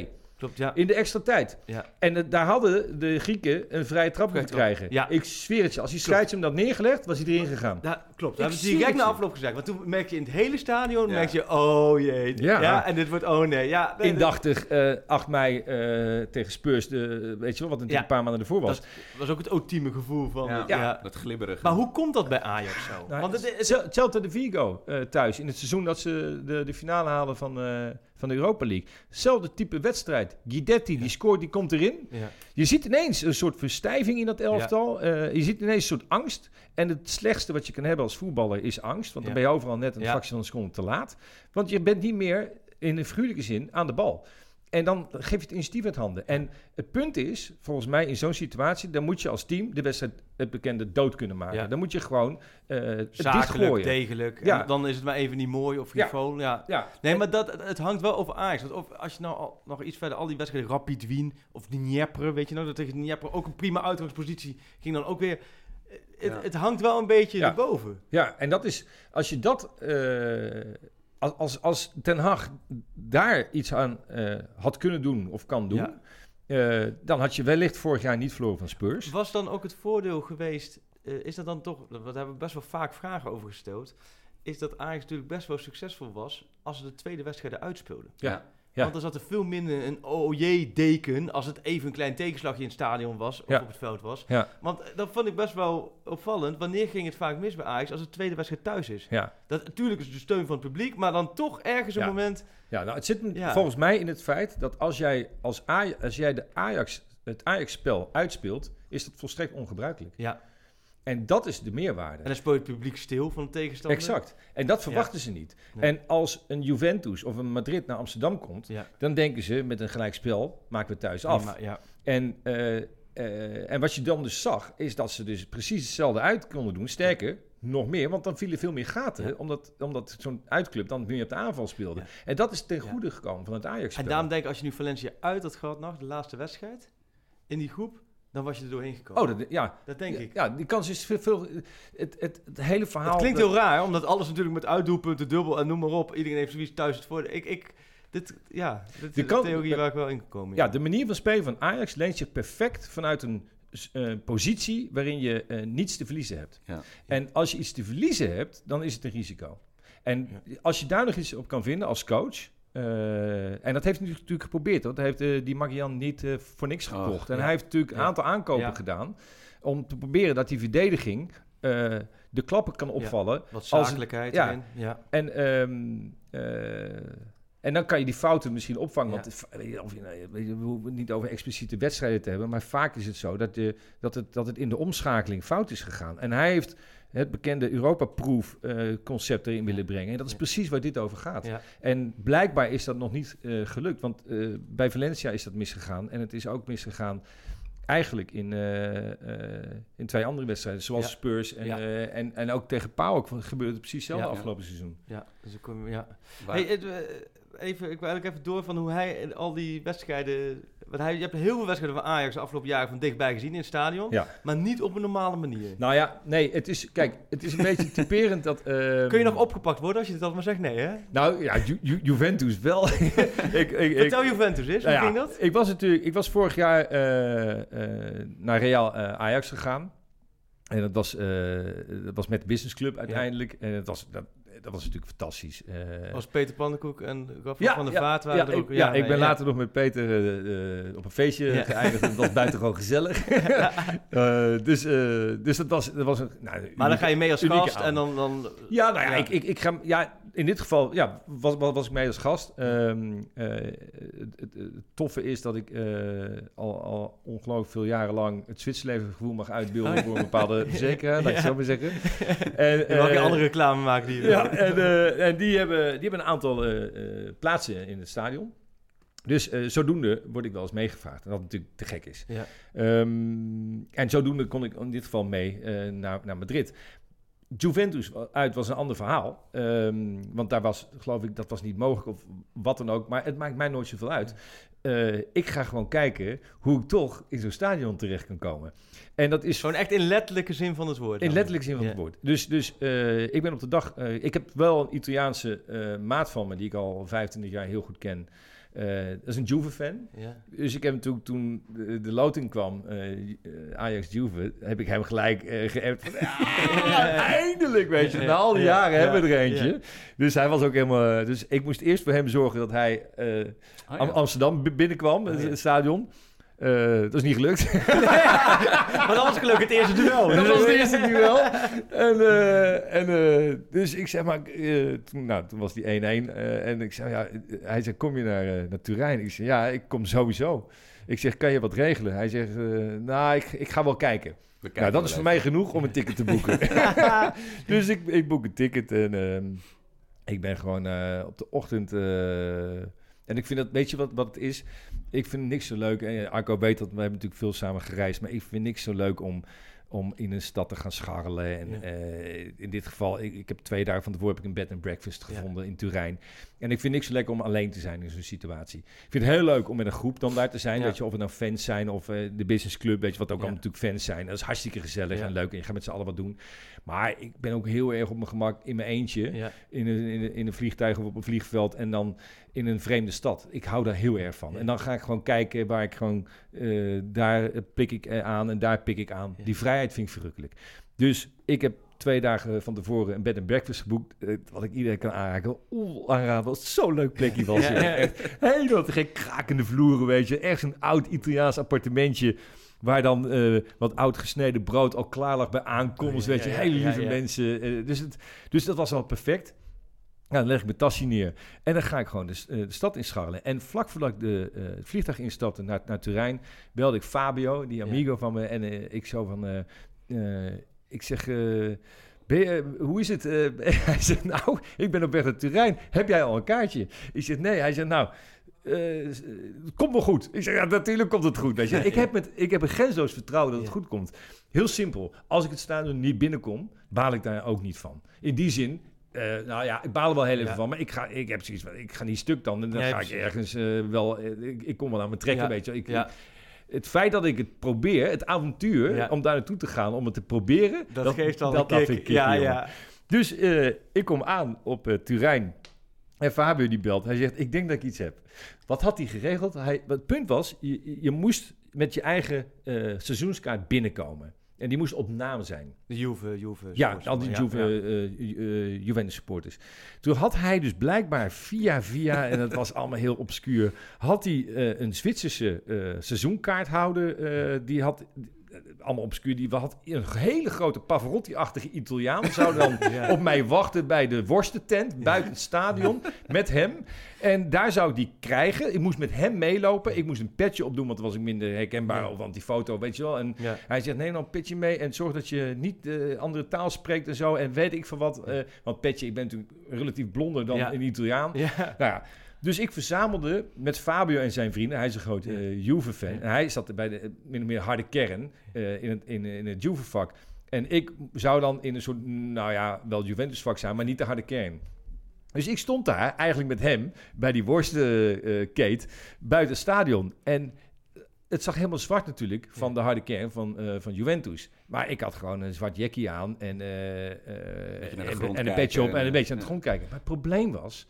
3-2. Klopt, ja. In de extra tijd. Ja. En eh, daar hadden de Grieken een vrije trap moeten krijgen. Ja. Ik zweer het je, als die scheids hem dat neergelegd, was hij erin gegaan. Ja, klopt. Dat hebben ze direct na afloop gezegd. Want toen merk je in het hele stadion, Ja. merk je, oh jee. Ja. Ja. en dit wordt oh nee. Ja, nee, Indachtig eh 8 mei eh, tegen Spurs, de, weet je wel, wat natuurlijk een paar maanden ervoor was. Dat was ook het ultieme gevoel van... Ja. Ja. Dat glibberige. Maar hoe komt dat bij Ajax zo? Nou, Want het, het- Cel- Celta de Vigo eh, thuis, in het seizoen dat ze de, de finale halen van, eh, van de Europa League. Zelfde type wedstrijd. Guidetti, die scoort, die komt erin. ja. Je ziet ineens een soort verstijving in dat elftal. Eh, je ziet ineens een soort angst. En het slechtste wat je kan hebben als voetballer is angst. Want dan ben je overal net een fractie van een seconde te laat. Want je bent niet meer in een figuurlijke zin aan de bal. En dan geef je het initiatief uit handen. En het punt is, volgens mij in zo'n situatie... dan moet je als team de wedstrijd het bekende dood kunnen maken. Ja. Dan moet je gewoon het Zakelijk, degelijk. Ja. En dan is het maar even niet mooi of frivol. Ja. Ja, Nee, maar dat, het, het hangt wel over Ajax. Want of, als je nou al, nog iets verder, al die wedstrijden, Rapid Wien of Dnieper, weet je nou, dat tegen Dnieper ook een prima uitgangspositie ging dan ook weer. Het, het hangt wel een beetje erboven. Ja, en dat is, als je dat, eh, als, als, als Ten Hag daar iets aan eh, had kunnen doen of kan doen, eh, dan had je wellicht vorig jaar niet verloren van Spurs. Was dan ook het voordeel geweest, is dat dan toch, daar hebben we best wel vaak vragen over gesteld, is dat Ajax natuurlijk best wel succesvol was als ze de tweede wedstrijden uitspeelden. Ja. Ja. Want er zat er veel minder een OJ-deken als het even een klein tegenslagje in het stadion was of Ja. op het veld was. Ja. Want dat vond ik best wel opvallend. Wanneer ging het vaak mis bij Ajax als de tweede wedstrijd thuis is? Ja. Dat, natuurlijk is het de steun van het publiek, maar dan toch ergens een moment... Ja, nou, het zit volgens mij in het feit dat als jij, als Aj- als jij de Ajax, het Ajax-spel uitspeelt, is dat volstrekt ongebruikelijk. Ja. En dat is de meerwaarde. En dan speel je het publiek stil van de tegenstander. Exact. En dat verwachten ze niet. Nee. En als een Juventus of een Madrid naar Amsterdam komt, Ja. dan denken ze met een gelijk spel maken we thuis af. Ja. En, eh, eh, en wat je dan dus zag, is dat ze dus precies hetzelfde uit konden doen. Sterker, nog meer, want dan vielen veel meer gaten. Ja. Omdat, omdat zo'n uitclub dan meer op de aanval speelde. Ja. En dat is ten Ja. goede gekomen van het ajax En daarom denk ik, als je nu Valencia uit had gehad nog, de laatste wedstrijd, in die groep, dan was je er doorheen gekomen. Oh, dat, ja. dat denk ik. Ja, die kans is veel... veel het, het, het hele verhaal... Het klinkt heel raar, omdat alles natuurlijk met uitdoelpunten, dubbel en noem maar op. Iedereen heeft zoiets thuis het voordeel. Ik, ik, dit, ja, dit is de theorie waar ik wel in gekomen Ja, de manier van spelen van Ajax leent zich perfect vanuit een eh, positie waarin je eh, niets te verliezen hebt. Ja. En als je iets te verliezen hebt, dan is het een risico. En als je daar nog iets op kan vinden als coach, eh, en dat heeft hij natuurlijk geprobeerd. Want hij heeft eh, die Magian niet eh, voor niks Oh, gekocht. en ja. hij heeft natuurlijk een Ja. aantal aankopen Ja. gedaan. Om te proberen dat die verdediging de klappen kan opvallen. Wat zakelijkheid ja. erin. Ja. En, ehm, eh, en dan kan je die fouten misschien opvangen. Want het- weet je, of je, weet je, we hoeven niet over expliciete wedstrijden te hebben. Maar vaak is het zo dat, de, dat, het, dat het in de omschakeling fout is gegaan. En hij heeft het bekende Europa-proof eh, concept erin willen brengen. En dat is Ja. precies waar dit over gaat. Ja. En blijkbaar is dat nog niet eh, gelukt. Want eh, bij Valencia is dat misgegaan. En het is ook misgegaan eigenlijk in, eh, eh, in twee andere wedstrijden. Zoals Ja. Spurs en, Ja. eh, en, en ook tegen PAOK gebeurde het precies hetzelfde Ja. afgelopen seizoen. Ja, dus ik kom, ja. Hey, het, even, ik wil eigenlijk even door van hoe hij al die wedstrijden... Want hij, je hebt heel veel wedstrijden van Ajax de afgelopen jaren van dichtbij gezien in het stadion. Ja. Maar niet op een normale manier. Nou ja, nee, het is, kijk, het is een beetje typerend dat... ehm, Kun je nog opgepakt worden als je altijd maar zegt? Nee, hè? Nou ja, Ju- Ju- Juventus wel. ik, ik, ik, Vertel Juventus eens, hoe nou ja, ging dat? Ik was natuurlijk, ik was vorig jaar eh, eh, naar Real eh, Ajax gegaan. En dat was, dat was met de Business Club uiteindelijk. En dat was, dat, dat was natuurlijk fantastisch. Eh, Als Peter Pannenkoek en Rafa ja, van der ja, Vaart waren ja, er ik, ook. ja, ik ben later nog met Peter eh, eh, op een feestje geëindigd. Dat was buitengewoon gezellig. Dus, dus dat was, dat was een... Nou, Maar dan ga je mee als gast en dan... dan Ja, nou Ja. Ik, ik, ik ga... Ja, in dit geval ja, was, was, was ik mee als gast. Ehm, eh, het, het, het toffe is dat ik eh, al, al ongelooflijk veel jaren lang het Zwitserleven gevoel mag uitbeelden Oh, voor een bepaalde verzekeraar, laat ik Ja. zo maar zeggen. En, mag eh, andere reclame maken die ja, en, en die, hebben, die hebben een aantal plaatsen in het stadion. Dus zodoende word ik wel eens meegevraagd. En dat natuurlijk te gek is. Ja. Ehm, en zodoende kon ik in dit geval mee naar, naar Madrid. Juventus uit was een ander verhaal. Ehm, want daar was, geloof ik, dat was niet mogelijk of wat dan ook. Maar het maakt mij nooit zoveel uit. Eh, ik ga gewoon kijken hoe ik toch in zo'n stadion terecht kan komen. En dat is Gewoon echt in letterlijke zin van het woord. in dan. letterlijk zin van het woord. Dus, dus eh, ik ben op de dag... eh, ik heb wel een Italiaanse maat van me... die ik al 25 jaar heel goed ken. Eh, dat is een Juve-fan. Ja. Dus ik heb natuurlijk toen de, de loting kwam... eh, Ajax-Juve... heb ik hem gelijk geappt van... Ja, eindelijk, weet je. Na al die Ja, jaren ja, hebben we er eentje. Dus hij was ook helemaal... Dus ik moest eerst voor hem zorgen dat hij... Oh. Am- Amsterdam binnenkwam, ja. het stadion. Eh, dat is niet gelukt. Maar dat was gelukkig het eerste duel. Dat was het eerste duel. En, eh, en, eh, dus ik zeg maar, eh, toen, nou, toen was die 1-1. eh, en ik zei, ja, hij zei, kom je naar, naar Turijn? Ik zei, ja, ik kom sowieso. Ik zeg, kan je wat regelen? Hij zegt, nou, ik, ik ga wel kijken. Nou, dat is voor mij genoeg om een ticket te boeken. dus ik, ik boek een ticket en ehm, ik ben gewoon eh, op de ochtend... en ik vind dat, weet je wat, wat het is? Ik vind niks zo leuk. En Arco weet dat, we hebben natuurlijk veel samen gereisd. Maar ik vind niks zo leuk om, om in een stad te gaan scharrelen. En Ja. eh, in dit geval, ik, ik heb twee dagen van tevoren heb ik een bed and breakfast Ja. gevonden in Turijn. En ik vind niks lekker om alleen te zijn in zo'n situatie. Ik vind het heel leuk om met een groep dan daar te zijn. Ja. Weet je, of het nou fans zijn of eh, de business club, weet je, wat ook allemaal natuurlijk fans zijn. Dat is hartstikke gezellig en leuk. En je gaat met z'n allen wat doen. Maar ik ben ook heel erg op mijn gemak in mijn eentje. In, een, in, een, in een vliegtuig of op een vliegveld. En dan in een vreemde stad. Ik hou daar heel erg van. En dan ga ik gewoon kijken waar ik gewoon... eh, daar pik ik eh, aan en daar pik ik aan. Die vrijheid vind ik verrukkelijk. Dus ik heb twee dagen van tevoren een bed and breakfast geboekt. eh, wat ik iedereen kan aanraken. Oeh, aanraden. Wat zo'n leuk plekje was. Ja. Echt helemaal te gek krakende vloeren, weet je. Echt een oud Italiaans appartementje... Waar dan eh, wat oud gesneden brood al klaar lag bij aankomst. Ja, weet je, hele lieve mensen. eh, dus, het, dus dat was al perfect. Ja, dan leg ik mijn tasje neer. En dan ga ik gewoon de, de stad inscharrelen. En vlak voordat ik de, eh, het vliegtuig instapte naar, naar Turijn... belde ik Fabio, die amigo van me. En ik zo van... ik zeg... eh, je, hoe is het? Eh, hij zegt, nou, ik ben op weg naar Turijn. Heb jij al een kaartje? Ik zeg, nee. Hij zegt, nou, eh, eh, het komt wel goed. Ik zeg, ja, natuurlijk komt het goed. Weet je. Ik, heb met, ik heb een grensloos vertrouwen dat het Ja. goed komt. Heel simpel. Als ik het stadion niet binnenkom, baal ik daar ook niet van. In die zin, eh, nou ja, ik baal er wel heel even Ja. van. Maar ik, ga, ik heb zoiets ik ga niet stuk dan. En dan Ja, ga ik ergens eh, wel, eh, ik, ik kom wel aan me trekken, Ja. weet je. Ik. Het feit dat ik het probeer, het avontuur, Ja. om daar naartoe te gaan, om het te proberen, Dat, geeft al dat, een kick. ja, ja. Dus eh, ik kom aan op eh, Turijn. En Fabio die belt. Hij zegt, ik denk dat ik iets heb. Wat had hij geregeld? Hij, het punt was, je, je moest met je eigen eh, seizoenskaart binnenkomen. En die moest op naam zijn. De Juve, Juve. Ja, al die Juve, ja. eh, Ju- eh, Juventus supporters. Toen had hij dus blijkbaar via via, en het was allemaal heel obscuur, had hij eh, een Zwitserse eh, seizoenkaarthouder, eh, die had... Allemaal obscuur. Die had een hele grote Pavarotti-achtige Italiaan. Zou dan op mij wachten bij de worstentent buiten het stadion met hem. En daar zou ik die krijgen. Ik moest met hem meelopen. Ik moest een petje opdoen, want dan was ik minder herkenbaar. Ja. Of want die foto, weet je wel. En Ja. hij zegt, neem nou een petje mee en zorg dat je niet de andere taal spreekt en zo. En weet ik van wat. eh, want petje, ik ben natuurlijk relatief blonder dan een Italiaan. Ja. Nou ja, dus ik verzamelde met Fabio en zijn vrienden. Hij is een groot eh, Juve-fan. En hij zat bij de eh, min of meer harde kern eh, in het, in, in het Juve-vak. En ik zou dan in een soort, nou ja, wel Juventus-vak zijn, maar niet de harde kern. Dus ik stond daar eigenlijk met hem bij die worstenkate buiten het stadion. En het zag helemaal zwart natuurlijk van de harde kern van, eh, van Juventus. Maar ik had gewoon een zwart jackie aan en, eh, eh, en, en een petje op en, en een eh, beetje aan het grond kijken. Maar het probleem was,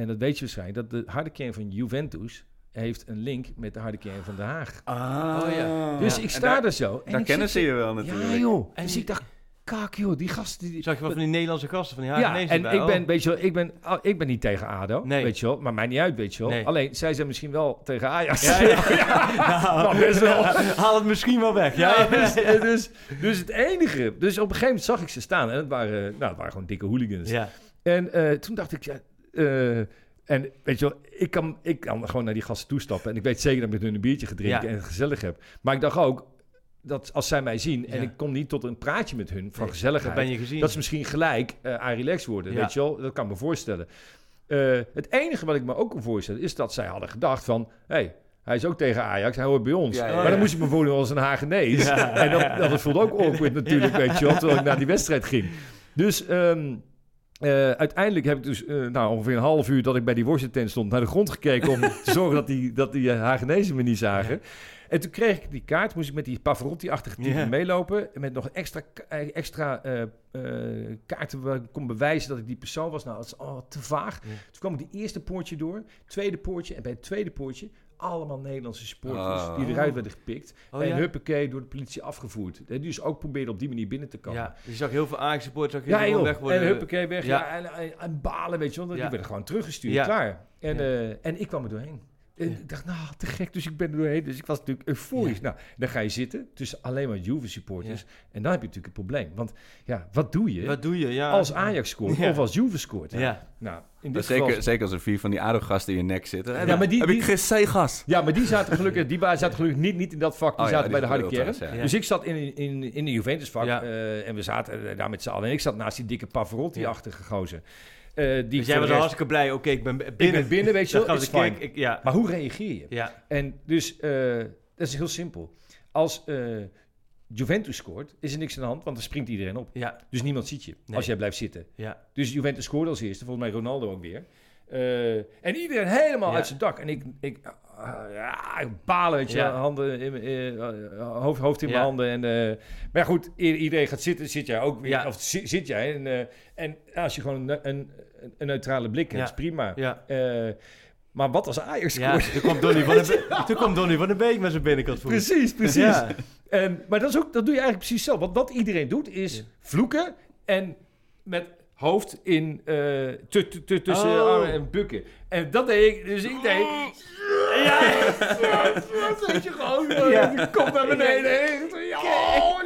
en dat weet je waarschijnlijk, dat de harde kern van Juventus heeft een link met de harde kern van Den Haag. Ah, Oh, ja. Dus Ja, ik sta daar- er zo. En Daar kennen ze je wel natuurlijk. Ja joh. En dus ik dacht, kak joh, die gasten... Die, Zag je wel van die Nederlandse gasten, van die ja, Hagenezen en ik Oh. ben, weet je wel, ik ben, oh, ik ben niet tegen ADO, Nee. weet je wel. Maar mij niet uit, weet je wel. Nee. Alleen, zij zijn misschien wel tegen Ajax. Ja, ja. Nou, best wel. Haal het misschien wel weg. Ja, Ja, dus, dus, dus het enige. Dus op een gegeven moment zag ik ze staan. En het waren, nou, het waren gewoon dikke hooligans. ja. En eh, toen dacht ik, ja. Eh, en weet je wel, ik kan, ik kan gewoon naar die gasten toestappen. En ik weet zeker dat ik met hun een biertje gedrinken Ja. en het gezellig heb. Maar ik dacht ook dat als zij mij zien en Ja. ik kom niet tot een praatje met hun van Nee, gezelligheid. Dat ben je gezien. Dat ze misschien gelijk eh aan relaxed worden, Ja. weet je wel? Dat kan ik me voorstellen. Eh, het enige wat ik me ook kan voorstellen is dat zij hadden gedacht van... Hey, hij is ook tegen Ajax, hij hoort bij ons. Ja, ja, maar dan moest ik me voordoen als een Hagenees. Ja. En dat, dat voelde ook awkward natuurlijk, weet je wel, terwijl ik naar die wedstrijd ging. Dus ehm, eh, uiteindelijk heb ik dus eh, nou, ongeveer een half uur dat ik bij die worstentent stond... naar de grond gekeken om te zorgen dat die, dat die eh, Hagenezen me niet zagen. En toen kreeg ik die kaart, moest ik met die Pavarotti-achtige Ja. meelopen. En met nog extra, extra kaarten waar ik kon bewijzen dat ik die persoon was. Nou, dat is oh, te vaag. Ja. Toen kwam ik die eerste poortje door, tweede poortje. En bij het tweede poortje allemaal Nederlandse supporters Oh. die eruit werden gepikt. Oh, en ja? huppakee, door de politie afgevoerd. En die dus ook probeerden op die manier binnen te komen. Ja, je zag heel veel Ajax-supporters zag je Ja, joh. weg worden. En huppakee weg. Ja. Ja. en, en, en balen, weet je wel. Die werden gewoon teruggestuurd. Klaar. En, eh, en ik kwam er doorheen. En ik dacht, nou, te gek. Dus ik ben er doorheen. Dus ik was natuurlijk euforisch. Nou, dan ga je zitten tussen alleen maar Juve-supporters. En dan heb je natuurlijk het probleem. Want ja, wat doe je Wat doe je? Ja. als Ajax scoort Ja. of als Juve scoort? Ja. Nou, in dit zeker, geval... zeker als er vier van die ADO-gasten in je nek zitten. Ja, maar die- heb die- ik geen C-gas? Ja, maar die zaten gelukkig, die waren- zaten gelukkig niet, niet in dat vak. Die Oh ja, zaten die bij de harde kern. ja. Dus ik zat in, in, in de Juventus-vak Ja. eh, en we zaten eh, daar met z'n allen. En ik zat naast die dikke Pavarotti-achtige gozer. Eh, die Dus jij was rest- hartstikke blij. Oké, ik ben binnen. Ik ben binnen, weet je wel. kerk. Ik, ja. Maar hoe reageer je? Ja. En dus, eh, dat is heel simpel. Als eh, Juventus scoort, is er niks aan de hand, want dan springt iedereen op. Ja. Dus niemand ziet je Nee. als jij blijft zitten. Ja. Dus Juventus scoorde als eerste, volgens mij Ronaldo ook weer. En iedereen helemaal Ja. uit zijn dak. En ik, ik ja, ik balen, weet je, Ja. handen in, hoofd, hoofd in Ja. mijn handen. En, maar goed, iedereen gaat zitten, zit jij ook weer. Ja. Of zi- zit jij. En, en als je gewoon een, een, een neutrale blik Ja. is prima. Ja. Eh, maar wat als Ajax Ja, scoort? toen kwam Donny van de Be- toen kwam Donny van de Beek met zijn binnenkant voet. Precies, precies. Ja. En, maar dat, is ook, dat doe je eigenlijk precies zo. Want wat iedereen doet is Ja. vloeken en met hoofd in eh, tu- tussen Oh. armen en bukken. En dat deed ik. Dus ik deed... Ja, weet je gewoon. eh, Ja. Naar beneden. Ja, oh,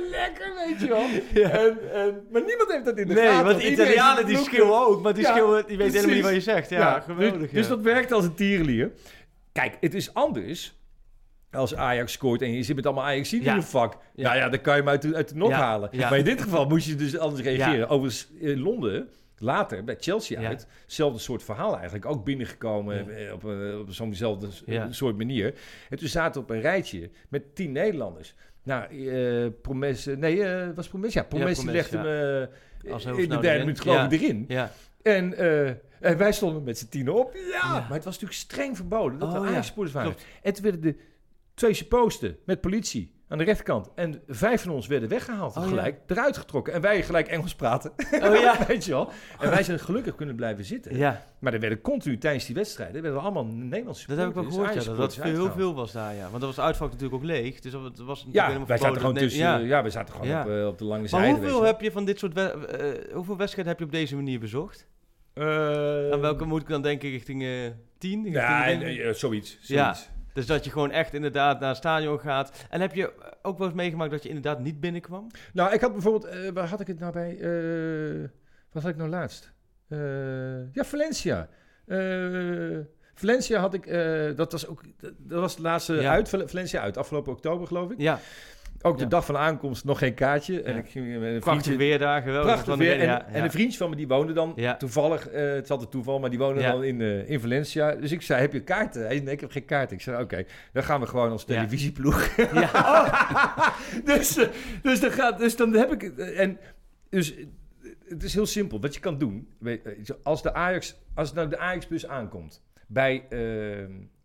weet je wel. En, en, maar niemand heeft dat in de Nee, gaten. want de iedereen Italianen die schreeuwen ook, maar die Ja, die weten helemaal niet wat je zegt. Ja, geweldig. Dus, dus dat werkt als een tierenlier. Kijk, het is anders als Ajax scoort en je zit met allemaal Ajax in je vak. Ja. Nou ja, dan kan je hem uit de, uit de nog halen. Maar in dit geval moest je dus anders reageren. Overigens, in Londen, later, bij Chelsea Ja. uit, hetzelfde soort verhaal eigenlijk. Ook binnengekomen Ja. eh, op, een- op zo'nzelfde Ja. soort manier. En toen zaten we op een rijtje met tien Nederlanders. Nou, eh Promes, nee, eh was Promes? Ja, Promes legde ja. me eh, in de derde erin. minuut geloof ik erin. Ja. En, eh, en wij stonden met z'n tienen op. Ja, maar het was natuurlijk streng verboden dat Oh, er ja, Ajax-supporters waren. klopt. En toen werden de twee posten met politie aan de rechterkant. En vijf van ons werden weggehaald Oh, gelijk, eruit getrokken. En wij gelijk Engels praten. Oh ja. Weet je wel? En wij zijn gelukkig kunnen blijven zitten. Ja, Maar er werden continu tijdens die wedstrijden werden we allemaal Nederlandse dat heb ik wel gehoord, ja, dat dat veel, heel veel was daar, ja. Want dat was uitvak natuurlijk ook leeg, dus dat was Ja, helemaal wij zaten gewoon tussen. Ja. Ja, we zaten gewoon op, eh, op de lange zijde. hoeveel heb je van dit soort... we- eh, hoeveel wedstrijden heb je op deze manier bezocht? Eh, Aan welke moet ik dan denken? Richting eh 10? Richting Ja, de- zoiets. Ja. zoiets. Dus dat je gewoon echt inderdaad naar het stadion gaat. En heb je ook wel eens meegemaakt dat je inderdaad niet binnenkwam? Nou, ik had bijvoorbeeld, eh, waar had ik het nou bij? Eh, wat had ik nou laatst? Eh, ja, Valencia. Valencia had ik, dat was ook, dat was de laatste Ja. uit, Val- Valencia uit, afgelopen oktober geloof ik. Ja, Ook de Ja. dag van aankomst nog geen kaartje. En Ja. ik ging met een vriendje... weer daar, geweldig. Prachtig weer. En, ja, en ja. een vriendje van me, die woonde dan toevallig, eh, het is altijd toeval, maar die woonde dan in, eh, in Valencia. Dus ik zei, heb je kaarten? Hij zei, nee, ik heb geen kaarten. Ik zei, oké, dan gaan we gewoon als televisieploeg. Ja. dus, eh, dus, dan gaat, dus dan heb ik het. eh, En dus eh, het is heel simpel. Wat je kan doen, eh, als de Ajax, als nou de Ajax-bus aankomt bij. eh,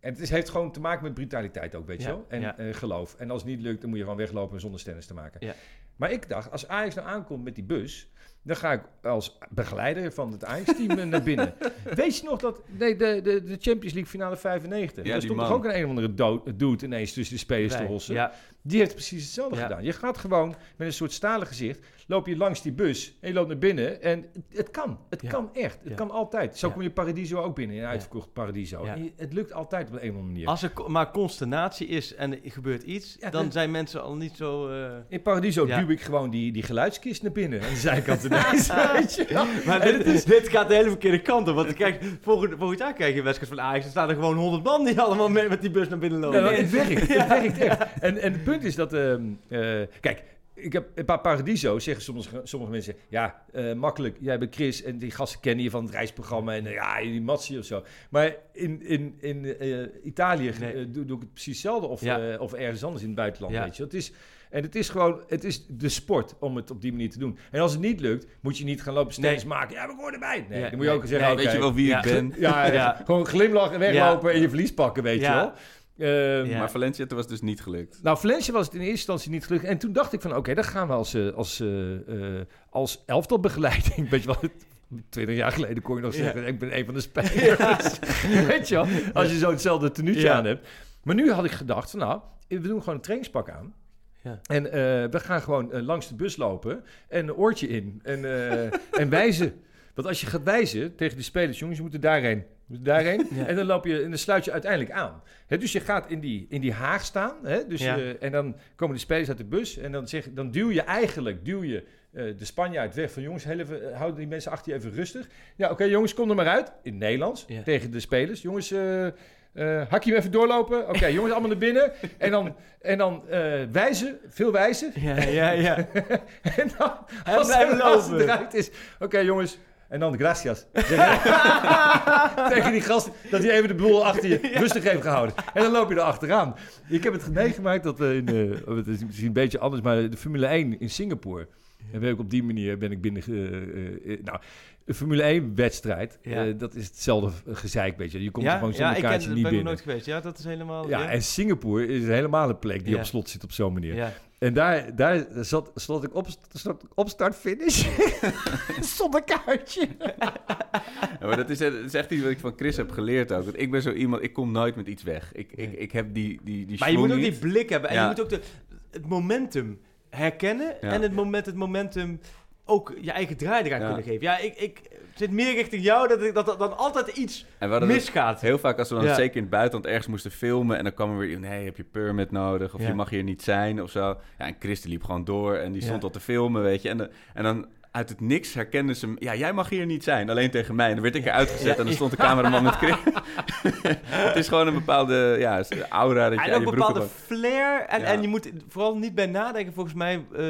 en het is, heeft gewoon te maken met brutaliteit ook, weet je Ja, wel? En ja. eh, geloof. En als het niet lukt, dan moet je gewoon weglopen zonder stennis te maken. Ja. Maar ik dacht, als Ajax nou aankomt met die bus, dan ga ik als begeleider van het Ajax-team naar binnen. Weet je nog dat nee, de, de, de Champions League finale 95? Ja, daar stond toch man. ook een, een of andere do- dude ineens tussen de spelers te Bij. hossen. Die heeft precies hetzelfde Ja. gedaan. Je gaat gewoon met een soort stalen gezicht, loop je langs die bus en je loopt naar binnen. En het, het kan. Het Ja. kan echt. Het Ja. kan altijd. Zo kom je Paradiso ook binnen, in een uitverkocht Paradiso. En je- het lukt altijd op een of andere manier. als er maar consternatie is en er gebeurt iets, dan zijn mensen al niet zo... eh, In Paradiso duw ik gewoon die, die geluidskist naar binnen. Aan de zijkant ineens, weet je wel. Maar En dit, is- dit gaat de hele verkeerde kant op. Want kijk, volgend, volgend jaar krijg je wedstrijd van Ajax. Er staan er gewoon 100 man die allemaal mee met die bus naar binnen lopen. Het werkt. Het werkt echt. En, en het punt is dat... ehm, eh, kijk, ik heb een paar Paradiso, zeggen sommige, sommige mensen... Ja, eh, makkelijk. Jij bent Chris en die gasten kennen je van het reisprogramma. En eh, ja, die Matsi of zo. Maar in, in, in eh, Italië Nee. eh, doe, doe ik het precies hetzelfde. Of, Ja. eh, of ergens anders in het buitenland, Ja. weet je. Het is... En het is gewoon, het is de sport om het op die manier te doen. En als het niet lukt, moet je niet gaan lopen stennis maken. Ja, we horen erbij. Nee, Ja, dan moet je ook zeggen, nee. Weet je wel wie Ja. ik ben? Ja, Ja. gewoon glimlachen, weglopen en je verlies pakken, weet Ja. je wel. Ehm, Ja. Maar Valencia, dat was dus niet gelukt. nou, Valencia was het in eerste instantie niet gelukt. En toen dacht ik van, oké, dan gaan we als, eh, als, eh, eh, als elftalbegeleiding. Weet je wel, twintig jaar geleden kon je nog Ja. zeggen, ik ben een van de spelers. Weet je wel, als je zo hetzelfde tenuutje Ja. aan hebt. Maar nu had ik gedacht van, nou, we doen gewoon een trainingspak aan. Ja. En eh, we gaan gewoon langs de bus lopen en een oortje in en, eh, en wijzen. Want als je gaat wijzen tegen de spelers, jongens, je moet er daarheen. Daarheen. Ja. En dan loop je en dan sluit je uiteindelijk aan. Dus je gaat in die, in die haag staan. Dus, Ja. eh, en dan komen de spelers uit de bus. En dan, zeg, dan duw je eigenlijk duw je, eh, de Spanjaard weg. Van jongens, heel even, eh, houden die mensen achter je even rustig. Ja, oké jongens, kom er maar uit. In het Nederlands. Ja. Tegen de spelers. Jongens, eh, hak je hem even doorlopen. Oké, jongens, allemaal naar binnen. En dan, en dan wijzen, veel wijzen. Ja, ja, ja. En dan, als, het lopen. eruit is. Oké, jongens. En dan de gracias. Tegen die gast dat hij even de boel achter je rustig heeft gehouden. En dan loop je er achteraan. Ik heb het meegemaakt dat we in, eh, het is misschien een beetje anders, maar de Formule 1 in Singapore. En ben ik op die manier ben ik binnen. eh, eh, eh, nou, een Formule 1 wedstrijd, Ja. eh, dat is hetzelfde gezeik, weet je. Je komt ja, er gewoon ja, zonder ik ken, kaartje ben niet ik nog binnen. nooit geweest. Ja, dat is helemaal... Ja, en Singapore is helemaal een plek die Ja. op slot zit op zo'n manier. ja. En daar, daar zat, stond ik op, ik op start-finish. Zonder kaartje. Ja, maar dat is, dat is echt iets wat ik van Chris heb geleerd ook. Want ik ben zo iemand, ik kom nooit met iets weg. Ik, ik, ik heb die, die, die Maar je moet ook die blik hebben. En Ja. je moet ook de, het momentum herkennen. Ja. En het moment, het momentum ook je eigen draai eraan Ja. kunnen geven. Ja, ik, ik zit meer richting jou dat, ik, dat dan altijd iets En misgaat. heel vaak als we dan Ja. zeker in het buitenland ergens moesten filmen... en dan kwam er weer, nee, heb je permit nodig? Of Ja. je mag hier niet zijn of zo. Ja, en Chris die liep gewoon door en die stond al te filmen, weet je. En, dan- en dan uit het niks herkenden ze hem... Ja, jij mag hier niet zijn, alleen tegen mij. En dan werd ik eruit gezet Ja. en dan stond de cameraman met Chris. het is gewoon een bepaalde ja, aura dat je En ook een bepaalde hebt. flair. En, en je moet vooral niet bij nadenken, volgens mij. eh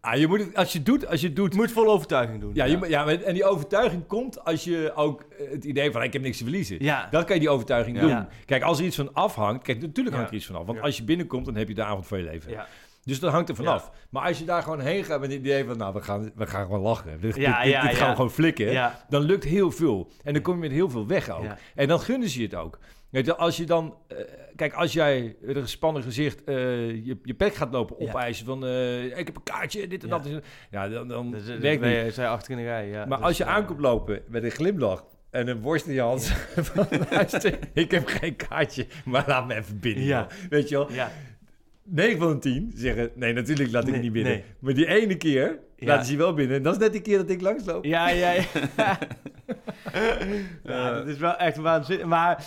Ah, je moet het, als je het doet, als je het doet... je moet vol overtuiging doen. Ja, je, moet- ja, en die overtuiging komt als je ook eh, het idee van ik heb niks te verliezen. Ja. Dan kan je die overtuiging Ja. doen. Ja. Kijk, als er iets van afhangt, kijk, natuurlijk Ja. hangt er iets van af. Want Ja. als je binnenkomt, dan heb je de avond van je leven. Ja. Dus dat hangt er vanaf. Ja. Maar als je daar gewoon heen gaat met het idee van, nou, we gaan, we gaan gewoon lachen. Dit, Ja, dit, ja, dit gaan ja. we gewoon flikken. Ja. Dan lukt heel veel. En dan kom je met heel veel weg ook. Ja. En dan gunnen ze je het ook. Weet je, als je dan, eh, kijk, als jij met een gespannen gezicht eh, je, je pek gaat lopen Ja. opeisen van, eh, ik heb een kaartje, dit en Ja. dat. Ja, dan, dan Dus, eh, werkt ben niet. je- zij achter in de rij, ja. Maar Dus, als je aankomt lopen met een glimlach en een worst in je hand, van, luister, ik heb geen kaartje, maar laat me even binnen. Ja. Weet je wel, Ja, 9 van de 10 zeggen, nee, natuurlijk laat ik Nee, niet binnen. nee. Maar die ene keer Ja. laten ze je wel binnen. En dat is net die keer dat ik langsloop. ja, ja. ja. ja dat is wel echt waanzinnig. Maar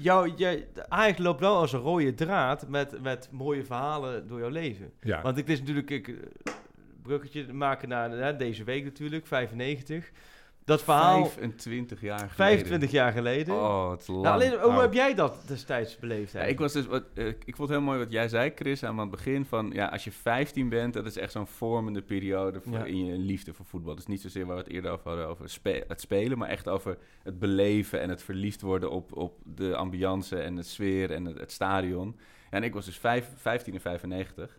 jou, je, Ajax loopt wel als een rode draad met, met mooie verhalen door jouw leven. Ja. Want ik is natuurlijk, ik, eh, bruggetje maken naar hè, deze week natuurlijk, 95. Dat verhaal 25 jaar geleden. 25 jaar geleden. Oh, het lang. nou, alleen, hoe Oh. heb jij dat destijds beleefd? Ja, ik, was dus, wat, eh, ik vond het heel mooi wat jij zei, Chris, aan het begin. Van, ja, als je 15 bent, dat is echt zo'n vormende periode voor, Ja. in je liefde voor voetbal. Dus niet zozeer waar we het eerder over hadden, over spe- het spelen, maar echt over het beleven en het verliefd worden op, op de ambiance en de sfeer en het, het stadion. En ik was dus vijf, 15 en 95.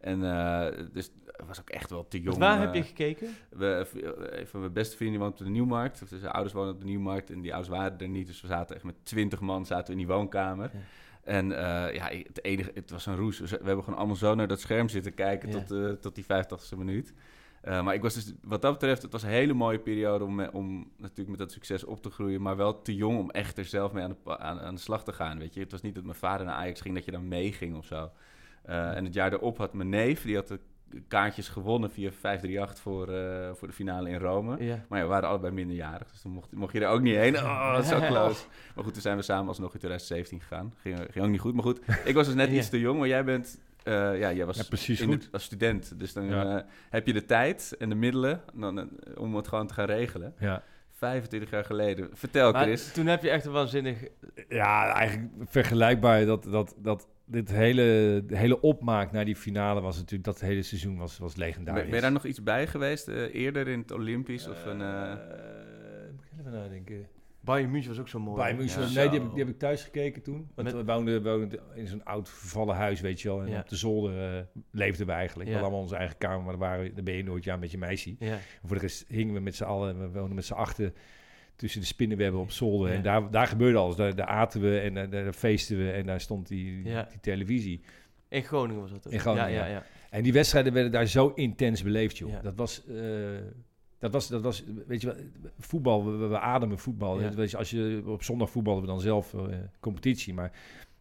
En eh, dus was ook echt wel te jong. Waar eh, heb je gekeken? we, een van mijn beste vrienden woont op de Nieuwmarkt. Dus zijn ouders wonen op de Nieuwmarkt en die ouders waren er niet. Dus we zaten echt met twintig man zaten we in die woonkamer. Ja. En eh, ja, het, enige, het was een roes. We hebben gewoon allemaal zo naar dat scherm zitten kijken Ja. tot, eh, tot die 50ste minuut. Eh, maar ik was dus, wat dat betreft, het was een hele mooie periode om, om natuurlijk met dat succes op te groeien. Maar wel te jong om echt er zelf mee aan de, aan, aan de slag te gaan. Weet je? Het was niet dat mijn vader naar Ajax ging, dat je dan meeging of zo. Eh, en het jaar daarop had mijn neef, die had de kaartjes gewonnen via 538 voor, eh, voor de finale in Rome. Ja. Maar ja, we waren allebei minderjarig, dus dan mocht, mocht je er ook niet heen. Oh, zo close. Maar goed, toen zijn we samen alsnog in 2017 gegaan. Ging, ging ook niet goed, maar goed. Ik was dus net Ja. iets te jong, maar jij bent... eh, ja, jij was Ja, precies in de- goed. als student. Dus dan Ja. eh, heb je de tijd en de middelen dan, om het gewoon te gaan regelen. Ja. 25 jaar geleden. Vertel, Maar Chris. toen heb je echt een waanzinnig... Ja, eigenlijk vergelijkbaar. Dat, dat, dat, dit hele, de hele opmaak naar die finale was natuurlijk... Dat hele seizoen was, was Ben, legendarisch. ben je daar nog iets bij geweest? eh, eerder in het Olympisch? Of een, eh, Eh, moet ik even nadenken. Bayern München was ook zo mooi. Bij hè? München, Ja. nee, die heb, ik, die heb ik thuis gekeken toen. Want Met- we woonden, woonden in zo'n oud vervallen huis, weet je wel. En Ja. op de zolder eh, leefden we eigenlijk. We hadden allemaal onze eigen kamer, maar daar, waren, we- daar ben je nooit ja, met je meisje. Ja. En voor de rest hingen we met z'n allen, we woonden met z'n achten tussen de spinnenwebben op zolder. Ja. En daar, daar gebeurde alles. Daar, daar aten we en daar, daar feesten we en daar stond die, Ja. die televisie. In Groningen was dat ook. In Groningen, ja. ja. En die wedstrijden werden daar zo intens beleefd, joh. Dat was... eh, dat was, dat was, weet je wel, voetbal, we, ademen voetbal. Ja. Weet je, als je, op zondag voetballen we dan zelf eh, competitie. Maar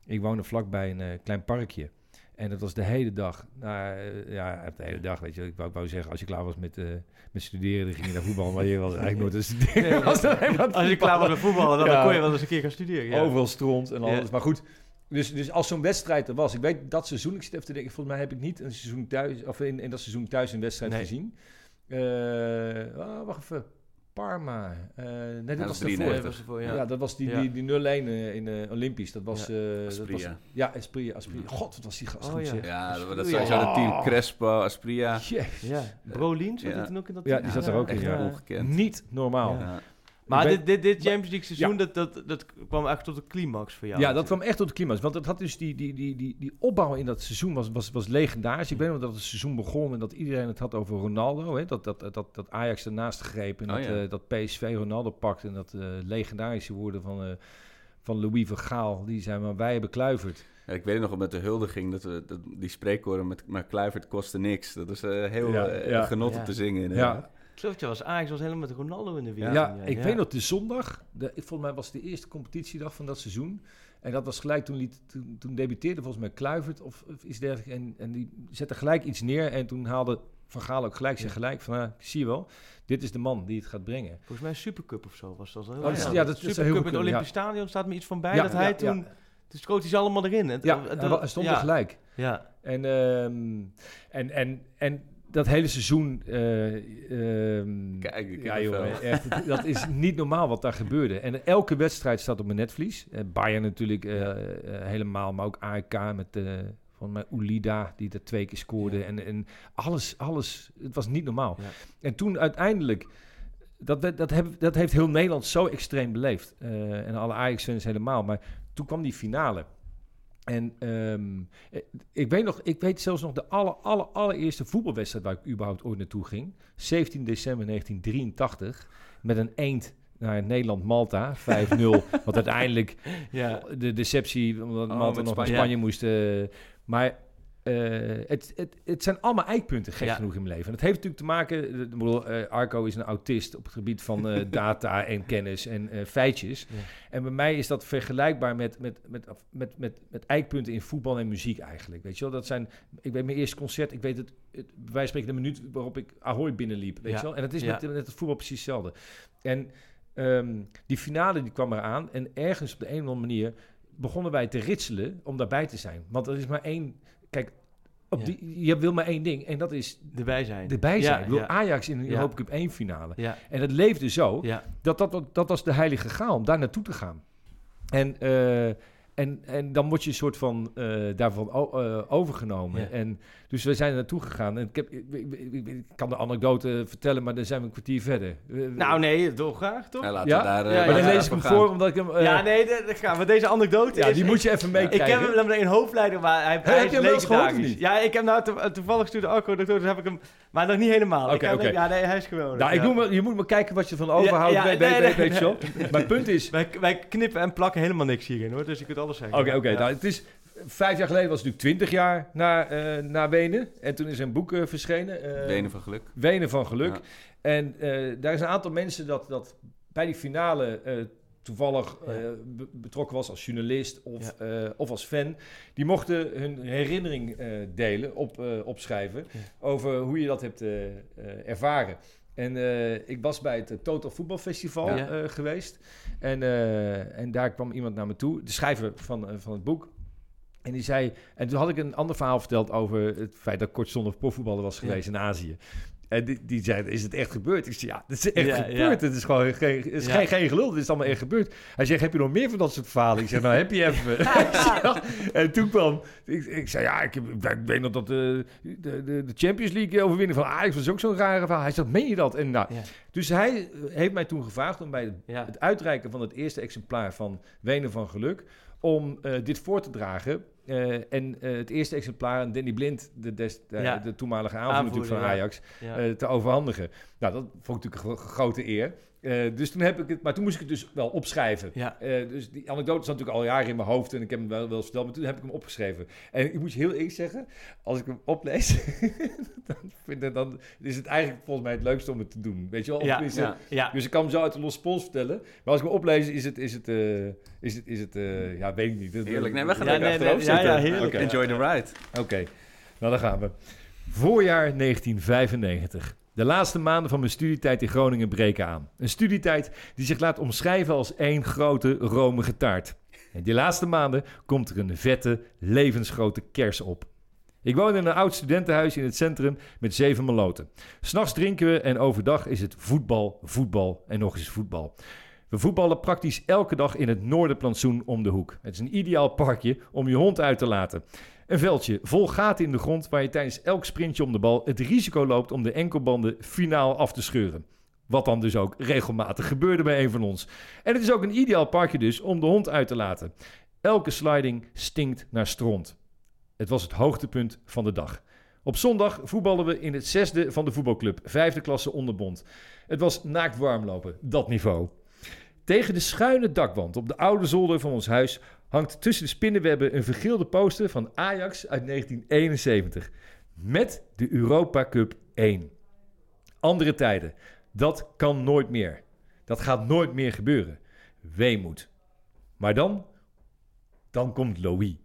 ik woonde vlakbij een eh, klein parkje. En dat was de hele dag. Nou, eh, ja, de hele dag, weet je. Ik wou, ik wou zeggen, als je klaar was met, eh, met studeren, dan ging je naar voetbal. Maar je was eigenlijk nooit. Nee, het Als je klaar was met voetballen, dan, Ja. kon je wel eens een keer gaan studeren. Ja. Overal stront en alles. Ja. Maar goed, dus, dus als zo'n wedstrijd er was. Ik weet dat seizoen, ik zit even te denken, volgens mij heb ik niet een seizoen thuis, of in, in dat seizoen thuis een wedstrijd Nee. gezien. Eh, oh, wacht even. Parma. Eh, nee, dat dat was daarvoor. 93. Nee, was ervoor, Ja. ja. dat was die, Ja. die, die 0-1 eh, in eh, Olympisch. Dat was... Ja. eh, dat Aspria. was ja, Esprit, Aspria. God, wat was die gast Oh, goed, ja. zeg. Ja, dat, dat is Ja. sowieso het team Oh. Crespo, Aspria. Jeez. Ja. Brolien, zat Ja. hij toen ook in dat Ja, team? die zat er ook in, Echt ja. ongekend. Niet normaal. Maar ben- dit, dit, dit Champions League seizoen, dat, dat, dat kwam echt tot een climax voor jou. Ja, dat kwam echt tot de climax. Want het had dus die, die, die, die, die opbouw in dat seizoen was, was, was legendarisch. Ik weet nog dat het seizoen begon en dat iedereen het had over Ronaldo. Hè? Dat, dat, dat, dat Ajax ernaast greep en Oh, dat, ja. eh, dat PSV Ronaldo pakte. En dat eh, legendarische woorden van, eh, van Louis van Gaal. Die zei maar, wij hebben kluiverd. Ja, ik weet nog met de huldiging, dat we dat, die spreekkoren met maar Kluivert kostte niks. Dat is eh, heel genot om Ja. te zingen. Ja, Ja. Klopt, was Ajax was helemaal met Ronaldo in de wereld. ja, ik weet nog de zondag. De, ik- volgens mij was het de eerste competitiedag van dat seizoen. En dat was gelijk toen, liet, toen, toen debuteerde volgens mij Kluivert of, of iets dergelijks. En, en die zette gelijk iets neer. En toen haalde Van Gaal ook gelijk zijn gelijk van, ah, zie je wel, dit is de man die het gaat brengen. Volgens mij een Supercup of zo was dat. Heel Oh, dat is- ja, dat is heel Supercup in het Olympisch ja. Stadion staat me iets van bij Ja, dat hij ja, toen... ja. Toen schoot hij ze allemaal erin. En, Ja, en- hij stond ja, er gelijk. Ja, En, ehm, en, en, en dat hele seizoen... eh, ehm, Kijk, ja, joh, echt, dat is niet normaal wat daar gebeurde. En elke wedstrijd staat op mijn netvlies. Eh, Bayern natuurlijk eh, helemaal, maar ook AEK met... eh van mij Ulida, die er twee keer scoorde. Ja. En, en alles, alles, het was niet normaal. Ja. En toen uiteindelijk, dat, dat, heb, dat heeft heel Nederland zo extreem beleefd. En alle Ajax-fans helemaal. Maar toen kwam die finale. En ehm, eh, ik weet nog, ik weet zelfs nog de aller, aller, allereerste voetbalwedstrijd waar ik überhaupt ooit naartoe ging. 17 december 1983. Met een eend naar Nederland-Malta, 5-0. want uiteindelijk Ja. de deceptie, omdat Oh, Malta nog naar Spanje. Spanje moest. eh, maar eh, het, het, het zijn allemaal eikpunten, gek Ja. genoeg in mijn leven. En het heeft natuurlijk te maken... eh, Ik bedoel, eh, Arco is een autist op het gebied van data en kennis en feitjes. Ja. En bij mij is dat vergelijkbaar met, met, met, met, met, met eikpunten in voetbal en muziek eigenlijk. Weet je wel, dat zijn... Ik weet mijn eerste concert, ik weet het... het wij spreken de minuut waarop ik Ahoy binnenliep, weet Ja. je wel. En dat is met het voetbal precies hetzelfde. En ehm, die finale die kwam eraan. En ergens op de een of andere manier begonnen wij te ritselen om daarbij te zijn. Want er is maar één... Kijk, op Ja. die, je wil maar één ding. En dat is Erbij zijn. erbij zijn. Ja, ik ja. Ajax in de. Europa Cup 1 finale. En het leefde zo dat, dat, dat was de heilige graal om daar naartoe te gaan. En, eh, en, en dan word je een soort van eh, daarvan eh, overgenomen. Ja. En, dus we zijn er naartoe gegaan. En ik, heb, ik, ik- ik- ik kan de anekdote vertellen, maar dan zijn we een kwartier verder. Nou nee, toch graag, toch? Ja, laten Ja? we daar... eh, Ja, maar ja, dan maar lees ik hem voor, omdat ik hem... eh, ja, nee, dat, gaan we. Deze anekdote ja, is... die moet je ik- even Ik meekrijgen. heb hem in hoofdleiding, maar hij, Heb hij je is hem wel eens gehoord niet? Ja, ik heb nou to- toevallig stuurde Arco de dus heb ik hem, maar nog niet helemaal. Ik Oké, heb- oké. Ja, nee, hij is geweldig. Nou, ik noem maar, je moet maar kijken wat je van overhoudt. Weet, weet, weet, je wel. Maar het punt is... Wij, wij knippen en plakken helemaal niks hierin hoor, dus je kunt alles zeggen. Oké, oké. Ja. Nou, het is... Vijf jaar geleden was het natuurlijk twintig jaar na, eh na Wenen. En toen is een boek eh, verschenen. eh, Wenen van geluk. Wenen van geluk. Ja. En eh, daar is een aantal mensen dat, dat bij die finale eh, toevallig eh, be- betrokken was als journalist of, eh, of als fan. Die mochten hun herinnering eh, delen, op, eh, opschrijven over hoe je dat hebt ervaren. En eh, ik was bij het eh, Total Voetbal Festival Ja. eh, geweest. En, en daar kwam iemand naar me toe, de schrijver van, van het boek. En die zei, en toen had ik een ander verhaal verteld over het feit dat ik kortstondig profvoetballer was geweest in Azië. En die, die zei, is het echt gebeurd? Ik zei, ja, het is echt Ja, gebeurd. ja. Het is gewoon geen, het is Ja. geen, geen gelul, het is allemaal echt gebeurd. Hij zegt, heb je nog meer van dat soort verhalen? Ik zeg, nou heb je even. En toen kwam, ik, ik zei, ja, ik, ik weet nog dat de, de, de, de Champions League overwinning van Ajax was ook zo'n rare verhaal. Hij zegt, meen je dat? En nou, dus hij heeft mij toen gevraagd om bij het uitreiken van het eerste exemplaar van Wenen van Geluk, om eh, dit voor te dragen. Eh, en eh, het eerste exemplaar aan Danny Blind, de, des, de, Ja. de toenmalige aanvoerder van. Ajax, Ja. eh, te overhandigen. Nou, dat vond ik natuurlijk een gro- grote eer. Eh, dus toen heb ik het, maar toen moest ik het dus wel opschrijven. Ja. Eh, dus die anekdote zat natuurlijk al jaren in mijn hoofd en ik heb hem wel, wel eens verteld, maar toen heb ik hem opgeschreven. En ik moet je heel eerlijk zeggen, als ik hem oplees, dan, vind ik, dan is het eigenlijk volgens mij het leukste om het te doen. Weet je wel? Ja, ja, ja. Dus ik kan hem zo uit de losse pols vertellen. Maar als ik hem oplees, is het, is het, eh, is het, is het eh, ja, weet ik niet. Dat- Heerlijk. Nee, we gaan Ja, er nee, achterop nee, ja, ja, heerlijk. Enjoy the ride. Oké, nou dan gaan we. Voorjaar 1995. De laatste maanden van mijn studietijd in Groningen breken aan. Een studietijd die zich laat omschrijven als één grote romige taart. En die laatste maanden komt er een vette, levensgrote kers op. Ik woon in een oud studentenhuis in het centrum met zeven meloten. S'nachts drinken we en overdag is het voetbal, voetbal en nog eens voetbal. We voetballen praktisch elke dag in het Noorderplantsoen om de hoek. Het is een ideaal parkje om je hond uit te laten. Een veldje vol gaten in de grond waar je tijdens elk sprintje om de bal het risico loopt om de enkelbanden finaal af te scheuren. Wat dan dus ook regelmatig gebeurde bij een van ons. En het is ook een ideaal parkje dus om de hond uit te laten. Elke sliding stinkt naar stront. Het was het hoogtepunt van de dag. Op zondag voetballen we in het zesde van de voetbalclub, vijfde klasse onderbond. Het was naakt warmlopen, dat niveau. Tegen de schuine dakwand op de oude zolder van ons huis hangt tussen de spinnenwebben een vergeelde poster van Ajax uit 1971. Met de Europa Cup 1. Andere tijden. Dat kan nooit meer. Dat gaat nooit meer gebeuren. Weemoed. Maar dan, dan komt Louis.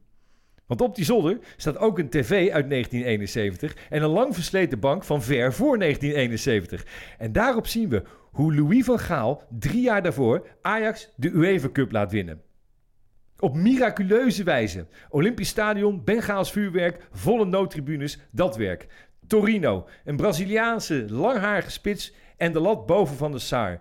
Want op die zolder staat ook een tv uit 1971 en een lang versleten bank van ver voor 1971. En daarop zien we hoe Louis van Gaal drie jaar daarvoor Ajax de UEFA Cup laat winnen. Op miraculeuze wijze. Olympisch Stadion, Bengaals vuurwerk, volle noodtribunes, dat werk. Torino, een Braziliaanse langharige spits en de lat boven van de Saar.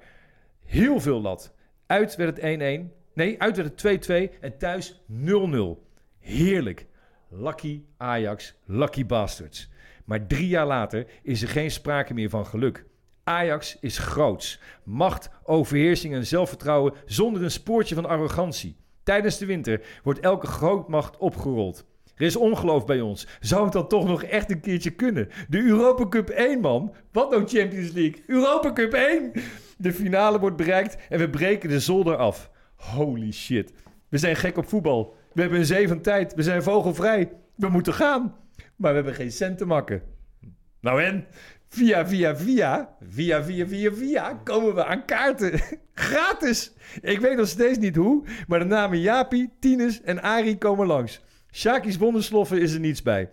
Heel veel lat. Uit werd het 1-1. Nee, uit werd het 2-2 en thuis 0-0. Heerlijk. Lucky Ajax, lucky bastards. Maar drie jaar later is er geen sprake meer van geluk. Ajax is groots. Macht, overheersing en zelfvertrouwen zonder een spoortje van arrogantie. Tijdens de winter wordt elke grootmacht opgerold. Er is ongeloof bij ons. Zou het dan toch nog echt een keertje kunnen? De Europa Cup 1, man. Wat nou Champions League? Europa Cup 1! De finale wordt bereikt en we breken de zolder af. Holy shit. We zijn gek op voetbal. We hebben een zee van tijd. We zijn vogelvrij. We moeten gaan. Maar we hebben geen cent te makken. Nou en? Via, via, via, via, via, via, via komen we aan kaarten. Gratis! Ik weet nog steeds niet hoe, maar de namen Jaapie, Tines en Arie komen langs. Shaki's wondersloffen is er niets bij.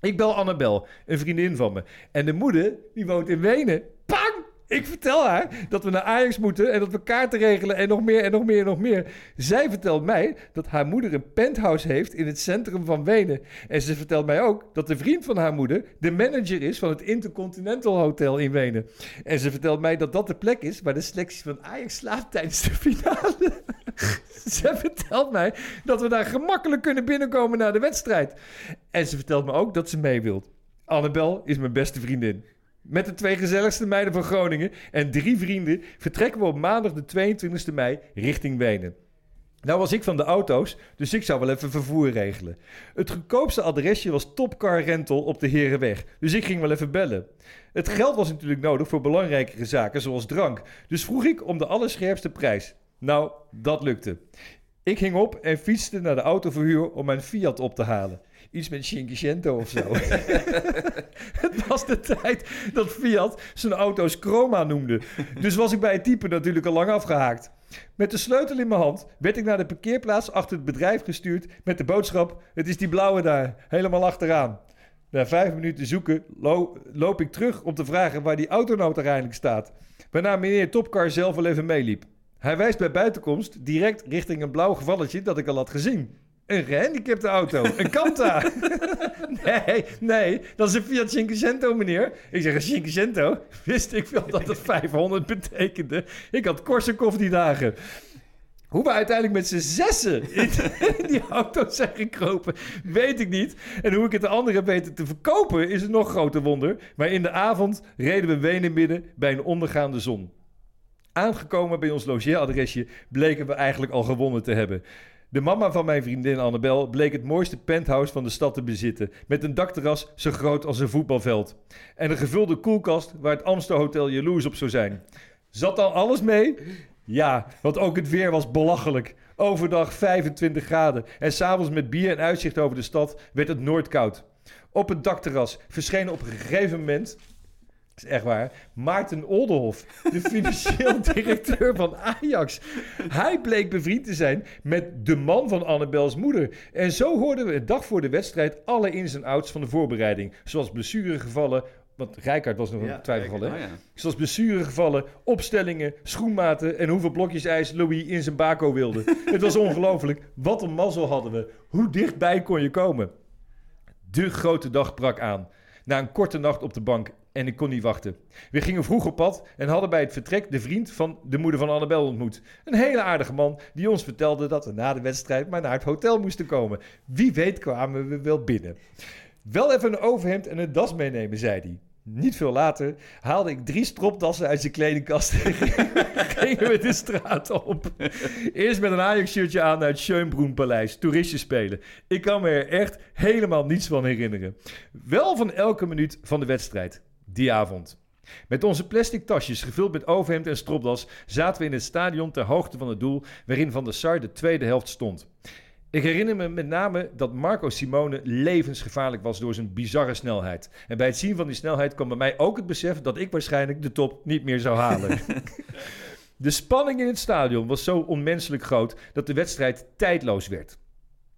Ik bel Annabel, een vriendin van me. En de moeder, die woont in Wenen. Pang! Ik vertel haar dat we naar Ajax moeten en dat we kaarten regelen en nog meer en nog meer en nog meer. Zij vertelt mij dat haar moeder een penthouse heeft in het centrum van Wenen. En ze vertelt mij ook dat de vriend van haar moeder de manager is van het Intercontinental Hotel in Wenen. En ze vertelt mij dat dat de plek is waar de selectie van Ajax slaapt tijdens de finale. ze vertelt mij dat we daar gemakkelijk kunnen binnenkomen na de wedstrijd. En ze vertelt me ook dat ze mee wilt. Annabel is mijn beste vriendin. Met de twee gezelligste meiden van Groningen en drie vrienden vertrekken we op maandag de 22e mei richting Wenen. Nou was ik van de auto's, dus ik zou wel even vervoer regelen. Het goedkoopste adresje was Topcar Rental op de Herenweg, dus ik ging wel even bellen. Het geld was natuurlijk nodig voor belangrijkere zaken zoals drank, dus vroeg ik om de allerscherpste prijs. Nou, dat lukte. Ik ging op en fietste naar de autoverhuur om mijn Fiat op te halen. Iets met Cinquecento of zo. het was de tijd dat Fiat zijn auto's Chroma noemde. Dus was ik bij het type natuurlijk al lang afgehaakt. Met de sleutel in mijn hand werd ik naar de parkeerplaats achter het bedrijf gestuurd met de boodschap: Het is die blauwe daar, helemaal achteraan. Na vijf minuten zoeken lo- loop ik terug om te vragen waar die auto nou uiteindelijk staat. Waarna meneer Topcar zelf wel even meeliep. Hij wijst bij buitenkomst direct richting een blauw gevalletje dat ik al had gezien. Een gehandicapte auto, een Kanta. nee, nee, dat is een Fiat Cinquecento, meneer. Ik zeg, een Cinquecento? Wist ik wel dat het 500 betekende. Ik had Korsakoff die dagen. Hoe we uiteindelijk met z'n zessen in die auto zijn gekropen, weet ik niet. En hoe ik het de anderen weten te verkopen, is een nog groter wonder. Maar in de avond reden we Wenen midden bij een ondergaande zon. Aangekomen bij ons logeeradresje bleken we eigenlijk al gewonnen te hebben. De mama van mijn vriendin Annabel bleek het mooiste penthouse van de stad te bezitten. Met een dakterras zo groot als een voetbalveld. En een gevulde koelkast waar het Amster Hotel jaloers op zou zijn. Zat dan alles mee? Ja, want ook het weer was belachelijk. Overdag 25 graden en s'avonds met bier en uitzicht over de stad werd het noordkoud. Op het dakterras verscheen op een gegeven moment is echt waar. Maarten Oldenhof, de financieel directeur van Ajax. Hij bleek bevriend te zijn met de man van Annabels moeder. En zo hoorden we een dag voor de wedstrijd alle ins en outs van de voorbereiding. Zoals blessuregevallen, want Rijkaard was nog een twijfelgeval, hè? Oh ja. Zoals blessuregevallen, opstellingen, schoenmaten en hoeveel blokjes ijs Louis in zijn bako wilde. Het was ongelooflijk. Wat een mazzel hadden we. Hoe dichtbij kon je komen? De grote dag brak aan. Na een korte nacht op de bank en ik kon niet wachten. We gingen vroeg op pad en hadden bij het vertrek de vriend van de moeder van Annabel ontmoet. Een hele aardige man die ons vertelde dat we na de wedstrijd maar naar het hotel moesten komen. Wie weet kwamen we wel binnen. Wel even een overhemd en een das meenemen, zei hij. Niet veel later haalde ik drie stropdassen uit zijn kledingkast en gingen we de straat op. Eerst met een Ajax-shirtje aan naar het Schönbrunn-paleis, toeristjes spelen. Ik kan me er echt helemaal niets van herinneren. Wel van elke minuut van de wedstrijd, die avond. Met onze plastic tasjes gevuld met overhemd en stropdas zaten we in het stadion ter hoogte van het doel waarin Van der Sar de tweede helft stond. Ik herinner me met name dat Marco Simone levensgevaarlijk was door zijn bizarre snelheid. En bij het zien van die snelheid kwam bij mij ook het besef dat ik waarschijnlijk de top niet meer zou halen. de spanning in het stadion was zo onmenselijk groot dat de wedstrijd tijdloos werd.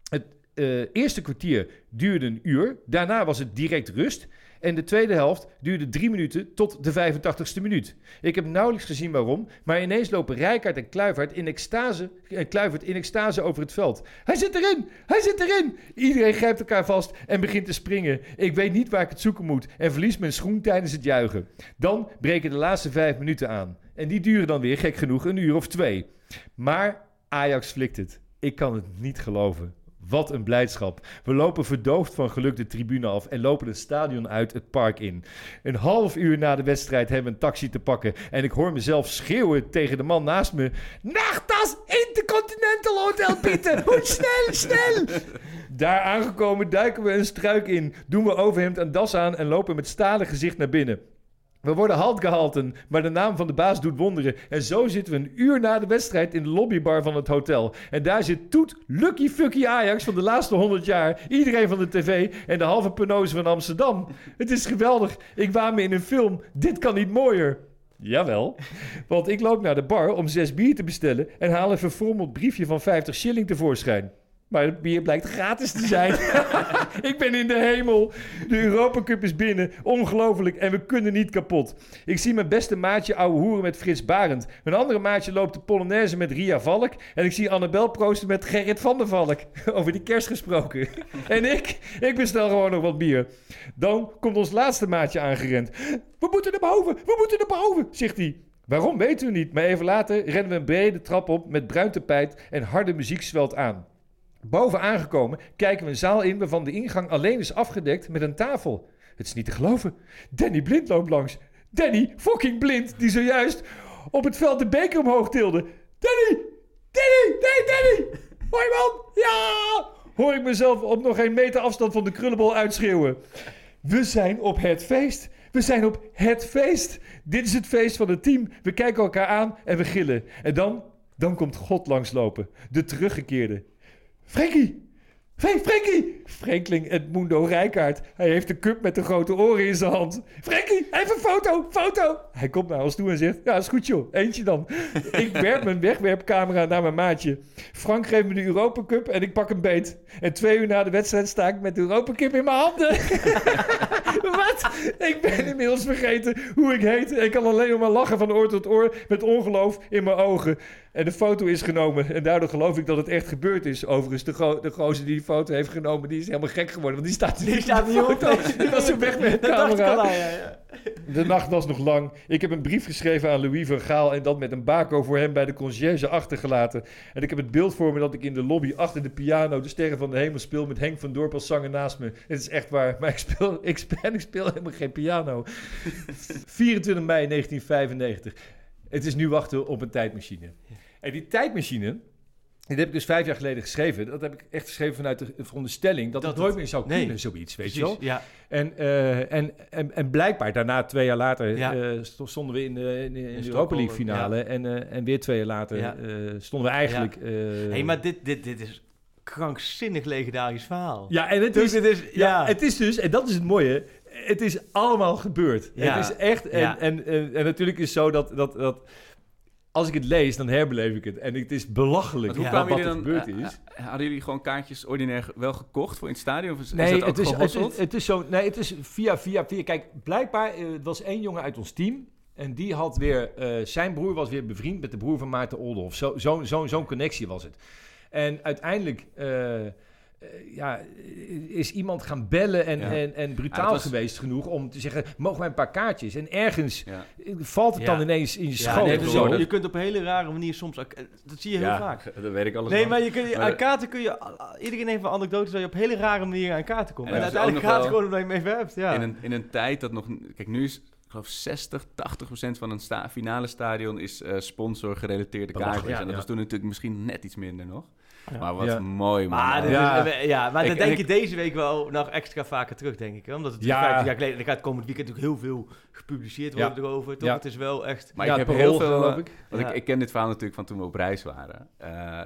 Het eh, eerste kwartier duurde een uur, daarna was het direct rust. En de tweede helft duurde drie minuten tot de 85ste minuut. Ik heb nauwelijks gezien waarom, maar ineens lopen Rijkaard en Kluivert in extase, eh, Kluivert in extase over het veld. Hij zit erin! Hij zit erin! Iedereen grijpt elkaar vast en begint te springen. Ik weet niet waar ik het zoeken moet en verlies mijn schoen tijdens het juichen. Dan breken de laatste vijf minuten aan. En die duren dan weer, gek genoeg, een uur of twee. Maar Ajax flikt het. Ik kan het niet geloven. Wat een blijdschap. We lopen verdoofd van geluk de tribune af en lopen het stadion uit het park in. Een half uur na de wedstrijd hebben we een taxi te pakken en ik hoor mezelf schreeuwen tegen de man naast me. Nachttas Intercontinental Hotel Pieter, hoe snel, snel! Daar aangekomen duiken we een struik in, doen we overhemd en das aan en lopen met stalen gezicht naar binnen. We worden halt gehalten, maar de naam van de baas doet wonderen. En zo zitten we een uur na de wedstrijd in de lobbybar van het hotel. En daar zit Toet Lucky Fucky Ajax van de laatste 100 jaar. Iedereen van de tv en de halve penose van Amsterdam. Het is geweldig. Ik waan me in een film. Dit kan niet mooier. Jawel, want ik loop naar de bar om zes bier te bestellen en haal een verfrommeld briefje van 50 shilling tevoorschijn. Maar het bier blijkt gratis te zijn. ik ben in de hemel. De Europa Cup is binnen. Ongelooflijk. En we kunnen niet kapot. Ik zie mijn beste maatje ouwe hoeren met Frits Barend. Mijn andere maatje loopt de Polonaise met Ria Valk. En ik zie Annabel proosten met Gerrit van der Valk. Over die kerst gesproken. en ik, ik bestel gewoon nog wat bier. Dan komt ons laatste maatje aangerend. We moeten naar boven, we moeten naar boven, zegt hij. Waarom weten we niet, maar even later rennen we een brede trap op met bruin tapijt en harde muziek zwelt aan. Boven aangekomen kijken we een zaal in waarvan de ingang alleen is afgedekt met een tafel. Het is niet te geloven. Danny Blind loopt langs. Danny fucking Blind, die zojuist op het veld de beker omhoog tilde. Danny! Danny! Nee, Danny! Hoi man! Ja! Hoor ik mezelf op nog geen meter afstand van de krullenbol uitschreeuwen. We zijn op het feest. We zijn op het feest. Dit is het feest van het team. We kijken elkaar aan en we gillen. En dan, dan komt God langslopen. De teruggekeerde. Frankie! Hey, Frankie! Frankling Edmundo Rijkaard. Hij heeft de cup met de grote oren in zijn hand. Frankie, even een foto, foto! Hij komt naar ons toe en zegt, ja, is goed joh, eentje dan. ik werp mijn wegwerpcamera naar mijn maatje. Frank geeft me de Europa Cup en ik pak een beet. En twee uur na de wedstrijd sta ik met de Europa Cup in mijn handen. Wat? Ik ben inmiddels vergeten hoe ik heet. Ik kan alleen maar lachen van oor tot oor met ongeloof in mijn ogen. En de foto is genomen. En daardoor geloof ik dat het echt gebeurd is. Overigens, de, go de gozer die die foto heeft genomen, die is helemaal gek geworden. Want die staat, Die staat niet op. Die was zo weg met de dacht camera. ja, ja. De nacht was nog lang. Ik heb een brief geschreven aan Louis van Gaal en dat met een bako voor hem bij de conciërge achtergelaten. En ik heb het beeld voor me dat ik in de lobby achter de piano de Sterren van de Hemel speel met Henk van Dorp als zanger naast me. Het is echt waar, maar ik speel, ik speel, ik speel helemaal geen piano. 24 mei 1995. Het is nu wachten op een tijdmachine. En die tijdmachine, die heb ik dus vijf jaar geleden geschreven. Dat heb ik echt geschreven vanuit de veronderstelling dat, Dat het nooit het- meer zou nee. kunnen, zoiets, weet je wel. ja. En, eh, en, en, en blijkbaar daarna, twee jaar later, Ja. eh, sto- stonden we in de, in de, in de Europa League finale. ja. En, eh, en weer twee jaar later stonden we eigenlijk... hey, maar dit, dit, dit is krankzinnig legendarisch verhaal. ja, en het Dus is, dit is, ja. ja. het is dus, en dat is het mooie, het is allemaal gebeurd. Ja. Het is echt, en, Ja. en, en, en natuurlijk is het zo dat, dat, dat als ik het lees, dan herbeleef ik het. En het is belachelijk hoe Ja. wat, kwamen wat er jullie gebeurd dan... is. eh, eh, hadden jullie gewoon kaartjes ordinair wel gekocht voor in het stadion? Of is, is Nee, dat ook het is, het, is, het is zo. Nee, het is via, via, via. Kijk, blijkbaar eh, was één jongen uit ons team. En die had weer. zijn broer was weer bevriend met de broer van Maarten Oldenhof. Zo, zo, zo, zo'n connectie was het. En uiteindelijk. Eh, ja, is iemand gaan bellen en, Ja. en, en brutaal Ja, dat was- geweest genoeg om te zeggen: mogen wij een paar kaartjes? En ergens Ja. valt het Ja. dan ineens in je Ja, schoot. nee, of dus zo. je, kunt op een hele rare manier soms... eh, Dat zie je heel Ja, vaak. dat weet ik alles Nee, van. maar je kun, je- Maar aan kaarten kun je... Iedereen heeft een anekdote dat je op hele rare manieren aan kaarten komt. En uiteindelijk gaat het gewoon omdat je hem even hebt. Ja. In, een, in een tijd dat nog... Kijk, nu is... Ik geloof 60, 80 procent van een sta, finale stadion is eh sponsor gerelateerde kaartjes. ja, en dat ja. was toen natuurlijk misschien net iets minder nog. Ja. Maar wat Ja. mooi, man. Maar, dit Ja. is- ja, maar Ik- dan en denk je deze week wel nog extra vaker terug, denk ik. Hè? Omdat het Ja. ja. 15 jaar geleden... Er gaat komend weekend natuurlijk heel veel gepubliceerd worden Ja. erover. Toch? Ja. Het is wel echt... Maar Ja, ik heb heel veel... geloof eh, ik. Want Ja. ik, ik ken dit verhaal natuurlijk van toen we op reis waren. eh,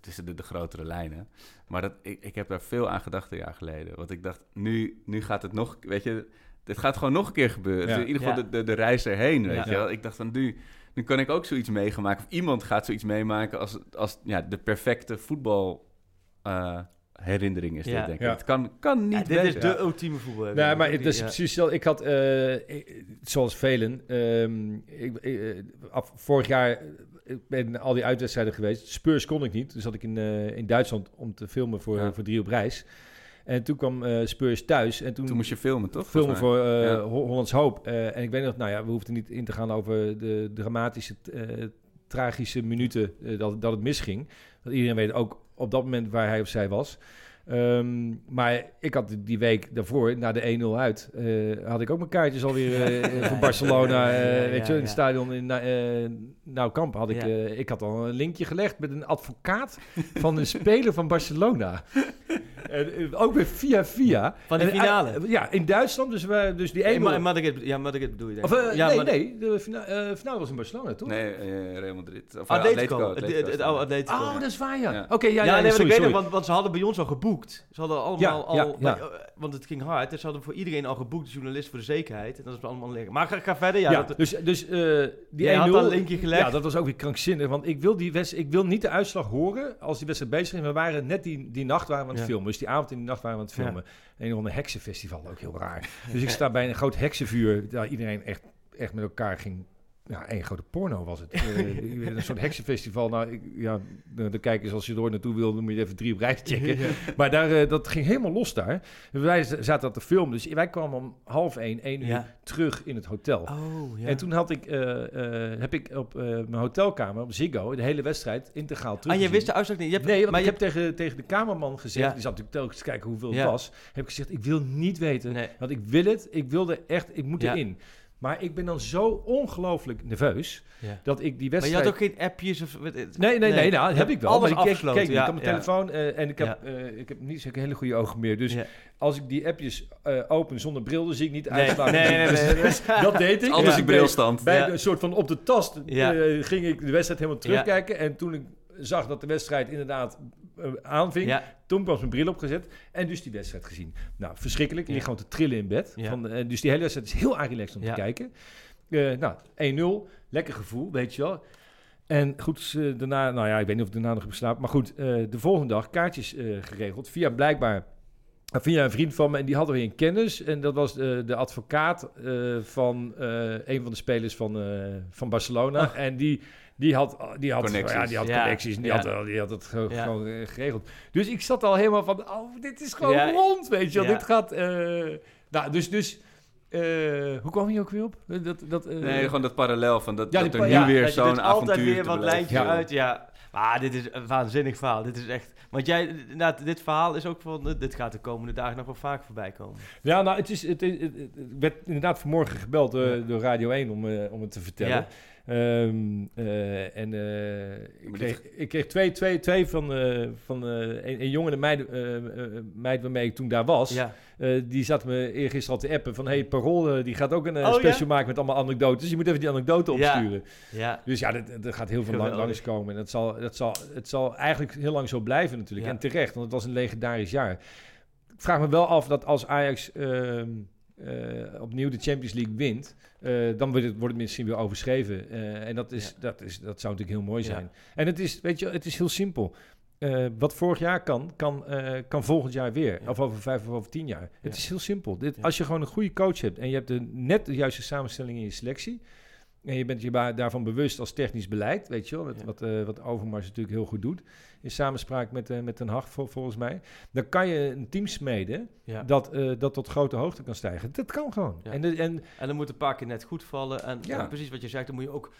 tussen de, de grotere lijnen. Maar dat, ik, ik heb daar veel aan gedacht een jaar geleden. Want ik dacht, nu, nu gaat het nog... Weet je, dit gaat gewoon nog een keer gebeuren. Ja. In ieder geval Ja. de, de, de reis erheen, weet Ja. je wel. Ik dacht van, nu, nu kan ik ook zoiets meegemaken. Of iemand gaat zoiets meemaken als, als ja, de perfecte voetbal... eh, herinnering is dit, Ja. denk ik. Ja. Het kan, kan niet Ja, dit is de ultieme voetbal. Nee, maar het is Ja. precies zo. Ik had, eh, ik- zoals velen, ehm, ik, ik, eh, af, vorig jaar ik ben al die uitwedstrijden geweest. Spurs kon ik niet. Dus zat ik in, eh, in Duitsland om te filmen voor, Ja. voor drie op reis. En toen kwam eh, Spurs thuis. En toen, Toen moest je filmen, toch? filmen voor eh, Ja. Hollands Hoop. Eh, en ik weet nog, nou ja, we hoefden niet in te gaan over de dramatische, tragische minuten dat, dat het misging. Want iedereen weet ook op dat moment waar hij of zij was. Ehm, maar ik had die week daarvoor, na de 1-0 uit, eh, had ik ook mijn kaartjes alweer eh, voor Barcelona. eh, Ja, ja, weet je, in ja. het stadion in uh, Nou Kamp had ik, Ja. eh, ik had al een linkje gelegd met een advocaat van een speler van Barcelona. En, ook weer via via. Van En, eh, finale? ja, in Duitsland. Dus, we, dus die Nee, 1 Ma- Madrid, ja, Madrid bedoel je denk Of, ik. ja, nee, maar- nee. De fina eh, finale was in Barcelona, toch? Nee, eh, Real Madrid. Of, Atletico. Het. Atletico. Oh, dat is waar, ja. Ja. Oké, ja, Ja, ja, nee, maar sorry, ik weet sorry. nog, want, want ze hadden bij ons al geboekt. Ze hadden allemaal Ja, al... ja, eh, want het ging hard. Dus ze hadden voor iedereen al geboekt, de journalist voor de zekerheid. En dat is allemaal liggen. Maar ga, ga verder. Ja, dat- dus, dus eh die Jij had 1-0... al een linkje gelegd. Ja, dat was ook weer krankzinnig. Want ik wil, die wedst- ik wil niet de uitslag horen als die wedstrijd bezig is. We waren net die, die nacht waren we aan het filmen. Dus die avond en die nacht waren we aan het filmen. Een of ander heksenfestival, ook heel raar. Dus ik sta bij een groot heksenvuur. Daar iedereen echt, echt met elkaar ging... Ja, één grote porno was het. Eh, een soort heksenfestival. Nou, ik, ja, de, de kijkers, als je er ooit naartoe wil, dan moet je even drie op rij checken. Maar daar, eh, dat ging helemaal los daar. Wij zaten dat te filmen. Dus wij kwamen om half één, één uur Ja. terug in het hotel. Oh, ja. En toen had ik, heb ik op mijn hotelkamer, op Ziggo, de hele wedstrijd integraal terug. Ah, je wist de uitslag niet. Je hebt, Nee, want maar ik je heb tegen, tegen de kamerman gezegd, die zat natuurlijk telkens te kijken hoeveel het was, heb ik gezegd, ik wil niet weten, Nee. want ik wil het, ik wilde echt, ik moet erin. Maar ik ben dan zo ongelooflijk nerveus, Ja. dat ik die Maar je wedstrijd... had ook geen appjes of... Nee, nee, nee, nou, dat heb ik wel. Alles maar ik keek, afgesloten. keek niet ja, op mijn ja. telefoon eh, en ik heb, Ja. eh, ik heb niet zo'n hele goede ogen meer. Dus Ja. als ik die appjes eh, open zonder bril, dan zie ik niet de Nee, nee, nee, nee, Dus nee. dat deed ik. Anders ik brilstand. bij Ja. een soort van op de tast Ja. ging ik de wedstrijd helemaal terugkijken. En toen ik zag dat de wedstrijd inderdaad aanving, Ja. toen was mijn bril opgezet en dus die wedstrijd gezien. Nou, verschrikkelijk. Ik lig Ja. gewoon te trillen in bed. Ja. Van, eh, dus die hele wedstrijd is heel relaxed om te kijken. Eh, nou, 1-0. Lekker gevoel, weet je wel. En goed, eh, daarna, nou ja, ik weet niet of ik daarna nog heb geslapen. Maar goed, eh, de volgende dag kaartjes eh, geregeld. Via blijkbaar, eh, via een vriend van me. En die hadden we in kennis. En dat was eh, de advocaat eh, van eh, een van de spelers van, eh, van Barcelona. En die, die had, die had, Connecties. Ja, die had Ja, connecties. En die, ja. had, die had het ge- Ja. gewoon geregeld. Dus ik zat al helemaal van, oh, dit is gewoon Ja. rond, weet je wel. Ja. Dit gaat... eh, nou, dus... dus eh, hoe kwam je ook weer op? Dat, dat, eh, Nee, gewoon dat parallel van dat, Ja, dat er nu ja, weer zo'n altijd avontuur weer te wat lijntje uit, ja. Maar dit is een waanzinnig verhaal. Dit is echt... Want jij, inderdaad, dit verhaal is ook van... Dit gaat de komende dagen nog wel vaak voorbij komen. Ja, nou, het, is, het, het, het- het werd inderdaad vanmorgen gebeld door, Ja. door Radio 1 om, om het te vertellen. Ja. Ehm, eh, en eh, ik, kreeg, ik kreeg twee, twee, twee van, eh, van een, een jongen en meid, meid waarmee ik toen daar was. Ja. Die zat me eergisteren al te appen van... hey, Parool die gaat ook een Oh, special ja? maken met allemaal anekdotes. Je moet even die anekdote opsturen. Ja. Dus ja, dat- dat gaat heel veel lang, langskomen. En dat zal, dat zal, het zal eigenlijk heel lang zo blijven natuurlijk. En terecht, want het was een legendarisch jaar. Ik vraag me wel af dat als Ajax ehm, eh, opnieuw de Champions League wint... eh, dan wordt het, wordt het misschien weer overschreven. Eh, en dat, is, Ja. dat, is, dat zou natuurlijk heel mooi Ja. zijn. En het is, weet je, het is heel simpel. Wat vorig jaar kan, kan, kan volgend jaar weer. Ja. Of over vijf of over tien jaar. Het is heel simpel. Dit. Als je gewoon een goede coach hebt en je hebt de, net de juiste samenstelling in je selectie. En je bent je daarvan bewust als technisch beleid, weet je wel, wat, wat, wat Overmars natuurlijk heel goed doet. In samenspraak met, eh met Den Haag vol- volgens mij. Dan kan je een team smeden Ja. dat, eh, dat tot grote hoogte kan stijgen. Dat kan gewoon. Ja. En, de, en En dan moet een paar keer net goed vallen. En Ja. ja, precies wat je zegt, dan moet je ook...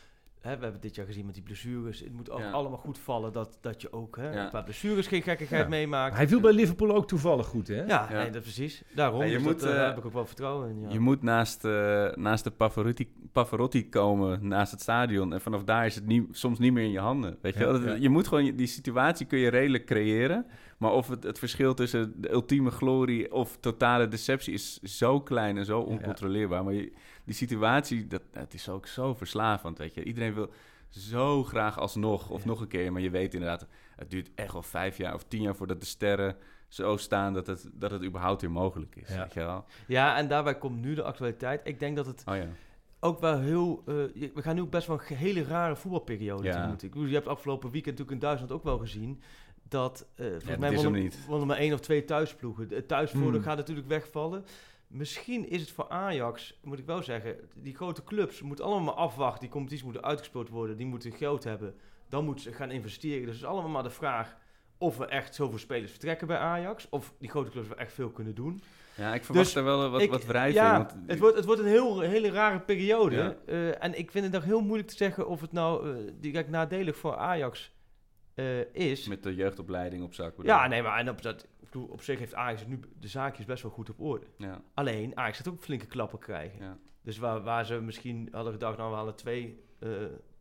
Hè, we hebben dit jaar gezien met die blessures. Het moet ook Ja. allemaal goed vallen dat, dat je ook hè, Ja. qua blessures geen gekkigheid Ja. meemaakt. hij viel bij Liverpool ook toevallig goed, hè? Ja, Ja. Nee, dat precies. Daarom. Je dus moet, dat, eh, eh, daar heb ik ook wel vertrouwen in. Ja. Je moet naast, eh, naast de Pavarotti, Pavarotti komen, naast het stadion. En vanaf daar is het niet, soms niet meer in je handen. Weet je, Ja, wel? Dat- je moet gewoon, die situatie kun je redelijk creëren. Maar of het, het verschil tussen de ultieme glorie of totale deceptie is zo klein en zo oncontroleerbaar. Maar je- die situatie, dat, het is ook zo verslavend, weet je. Iedereen wil zo graag alsnog of Ja. nog een keer. Maar je weet inderdaad, het duurt echt wel vijf jaar of tien jaar voordat de sterren zo staan dat het, dat het überhaupt weer mogelijk is. Ja. Weet je wel? ja, en daarbij komt nu de actualiteit. Ik denk dat het Oh ja. ook wel heel... eh, we gaan nu ook best wel een hele rare voetbalperiode Ja. tegemoet. Ik bedoel, je hebt afgelopen weekend natuurlijk in Duitsland ook wel gezien... dat eh volgens mij wonnen maar één of twee thuisploegen. Het thuisvoordeel Hmm. gaat natuurlijk wegvallen. Misschien is het voor Ajax, moet ik wel zeggen... die grote clubs moeten allemaal maar afwachten. Die competities moeten uitgespeeld worden. Die moeten geld hebben. Dan moeten ze gaan investeren. Dus het is allemaal maar de vraag... of we echt zoveel spelers vertrekken bij Ajax. Of die grote clubs wel echt veel kunnen doen. Ja, ik verwacht Dus er wel wat, Ik- wat wrijving. Ja, want- het wordt, het wordt een heel, hele rare periode. Ja. Eh, en ik vind het nog heel moeilijk te zeggen of het nou die, kijk, nadelig voor Ajax eh, is. Met de jeugdopleiding op zak. bedoel ja, nee, maar en op, dat, bedoel, op zich heeft Ajax nu de zaakjes best wel goed op orde. Ja, Alleen, Ajax gaat ook flinke klappen krijgen. ja. Dus waar, waar ze misschien hadden gedacht, nou we halen twee eh,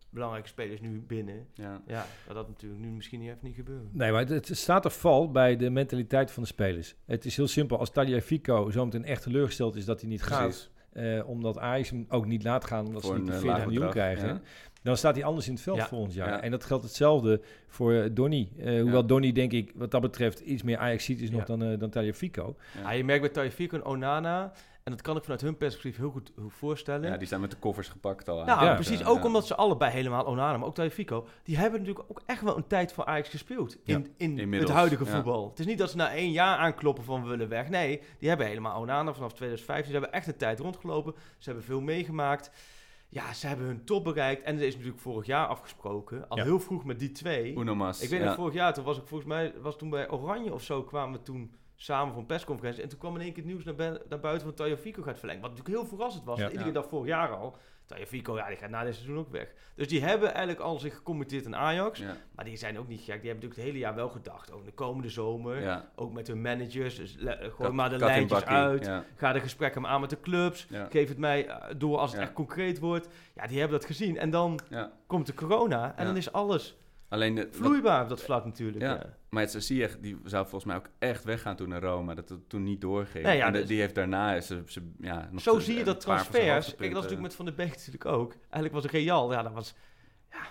belangrijke spelers nu binnen. Ja. Ja, dat natuurlijk nu misschien niet even niet gebeuren. Nee, maar het, het staat of valt bij de mentaliteit van de spelers. Het is heel simpel. Als Tagliafico zometeen echt teleurgesteld is dat hij niet Precies. gaat... eh, omdat Ajax hem ook niet laat gaan omdat Voor ze niet de eh, 40 laag miljoen bedrag, krijgen... dan staat hij anders in het veld Ja. volgend jaar. Ja. En dat geldt hetzelfde voor eh, Donny. Eh, hoewel Ja. Donny, denk ik, wat dat betreft... iets meer ajax is nog dan, eh dan Tagliafico. Ja. je merkt bij Tagliafico en Onana, en dat kan ik vanuit hun perspectief heel goed voorstellen. Ja, die zijn met de koffers gepakt al. Nou, Ja. precies. Ook ja. omdat ze allebei helemaal Onana, maar ook Tagliafico, die hebben natuurlijk ook echt wel een tijd voor Ajax gespeeld in, in Inmiddels, het huidige ja. voetbal. Het is niet dat ze na één jaar aankloppen van we willen weg. Nee, die hebben helemaal Onana vanaf 2015. Ze hebben echt een tijd rondgelopen. Ze hebben veel meegemaakt. Ja, ze hebben hun top bereikt. En er is natuurlijk vorig jaar afgesproken, al Ja. heel vroeg met die twee. Unomas. Ik weet ja. nog, vorig jaar, toen was ik volgens mij, was toen bij Oranje of zo, kwamen we toen samen voor een persconferentie. En toen kwam in één keer het nieuws naar, bui- naar buiten van Tagliafico gaat verlengen. Wat natuurlijk heel verrassend was. Ja. Iedereen dacht vorig jaar al, Tagliafico, ja, die gaat na dit seizoen ook weg. Dus die hebben eigenlijk al zich gecommitteerd aan Ajax. Ja. Maar die zijn ook niet gek. Die hebben natuurlijk het hele jaar wel gedacht. Ook de komende zomer. Ja. Ook met hun managers. Dus le- gooi maar de lijntjes uit. Ja. Ga de gesprekken maar aan met de clubs. Geef het mij eh, door als het echt concreet wordt. Ja, die hebben dat gezien. En dan komt de corona. En dan is alles Alleen de, vloeibaar op dat vlak natuurlijk. Ja. Ja. Maar het Ziyech, die zou volgens mij ook echt weggaan toen naar Rome. Dat het toen niet doorging. Nee, ja, en de- dus- die heeft daarna... Ze, ze, ja, nog Zo zie je dat transfers. Kijk, dat was natuurlijk met Van de Beek natuurlijk ook. Eigenlijk was Real, ja, dat was... Ja,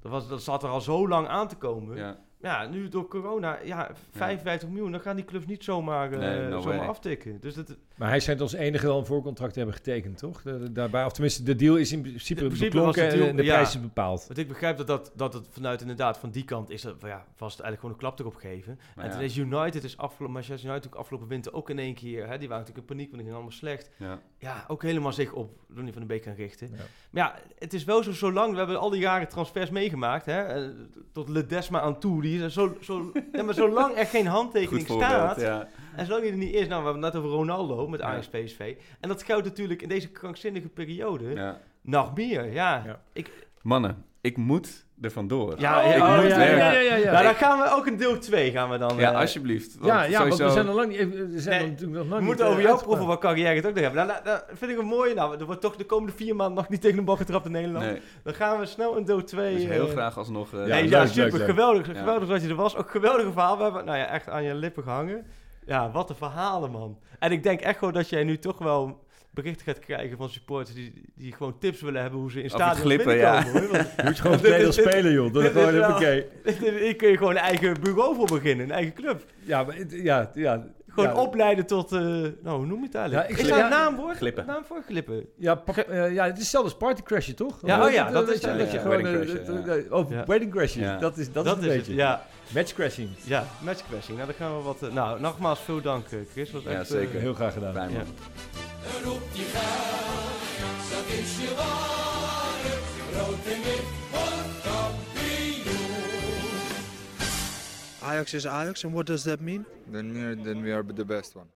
dat, was, dat zat er al zo lang aan te komen. Ja, Ja. nu door corona, ja, 55 miljoen, dan gaan die clubs niet zomaar, eh, Nee, no zomaar aftikken. Dus dat, Maar hij schijnt als enige wel een voorcontract te hebben getekend, toch? De- de- daarbij, of tenminste, de deal is in principe, principe beklonken de deal- en de ja. prijs is bepaald. Want ik begrijp dat, dat, dat het vanuit inderdaad van die kant is, dat, ja, was het eigenlijk gewoon een klap erop geven. Maar en ja. toen is United, is afgelopen, Manchester United ook afgelopen winter ook in één keer, hè, die waren natuurlijk in paniek, want die gingen allemaal slecht. Ja. Ja, ook helemaal zich op Ronnie van de Beek gaan richten. Ja. Maar ja, het is wel zo, zolang, we hebben al die jaren transfers meegemaakt, hè, eh, tot Ledesma aan toe, die is zo, zo, ja, maar zolang er geen handtekening staat, ja. en zolang die er niet is, nou, we hebben het net over Ronaldo met Ja. Ajax PSV, en dat geldt natuurlijk in deze krankzinnige periode ja. nog meer, ja. Ja. Ik, Mannen, ik moet er vandoor. Ja, Oh, ja, ik oh, moet ja, werken. ja, ja, ja. nou, dan gaan we ook een deel 2 gaan we dan. Ja, eh, alsjeblieft. Want Ja, ja want we zijn, al lang, niet- we zijn Nee, er natuurlijk nog lang we moeten eh, over jouw uitgepraat. proeven wat carrière het ook nog hebben. Nou, nou, dat vind ik een mooie. Nou, er wordt toch de komende vier maanden nog niet tegen de bal getrapt in Nederland. Nee, Dan gaan we snel een deel 2. dus heel graag alsnog... eh, Ja, ja, leuk, super. leuk. Geweldig, Ja. geweldig dat je er was. Ook een geweldige verhaal. We hebben nou ja, echt aan je lippen gehangen. Ja, wat een verhalen, man. En ik denk echt gewoon dat jij nu toch wel berichten gaat krijgen van supporters die, die gewoon tips willen hebben hoe ze in Over stadions glippen, ja. hoor. Want Moet je gewoon dit- spelen, joh. Dat is gewoon wel- oké. Hier kun je gewoon een eigen bureau voor beginnen, een eigen club. Ja, maar ja, ja. Gewoon ja, opleiden tot, eh, nou, hoe noem je het eigenlijk? Ja, ik is daar een naam voor? glippen. Naam voor glippen. Ja, pap- eh, ja, het is zelfs Party Crasher, toch? Ja, oh ja, dat is- je- ja, dat ja, je ja. gewoon... Wedding eh, Crasher, eh, Of Ja. Wedding Crasher, Ja. dat is, dat Dat is is een het, beetje. ja. Match crashing. Ja, match crashing. Nou, dan gaan we wat... eh, nou, nogmaals veel dank, eh, Chris. Was Ja, echt, eh, zeker. Heel graag gedaan. Fijn, man. Ja. Roep je geld, dat is je ware. Rood en wit wordt kampioen. Ajax is Ajax, and what does that mean? Then we are, then we are the best one.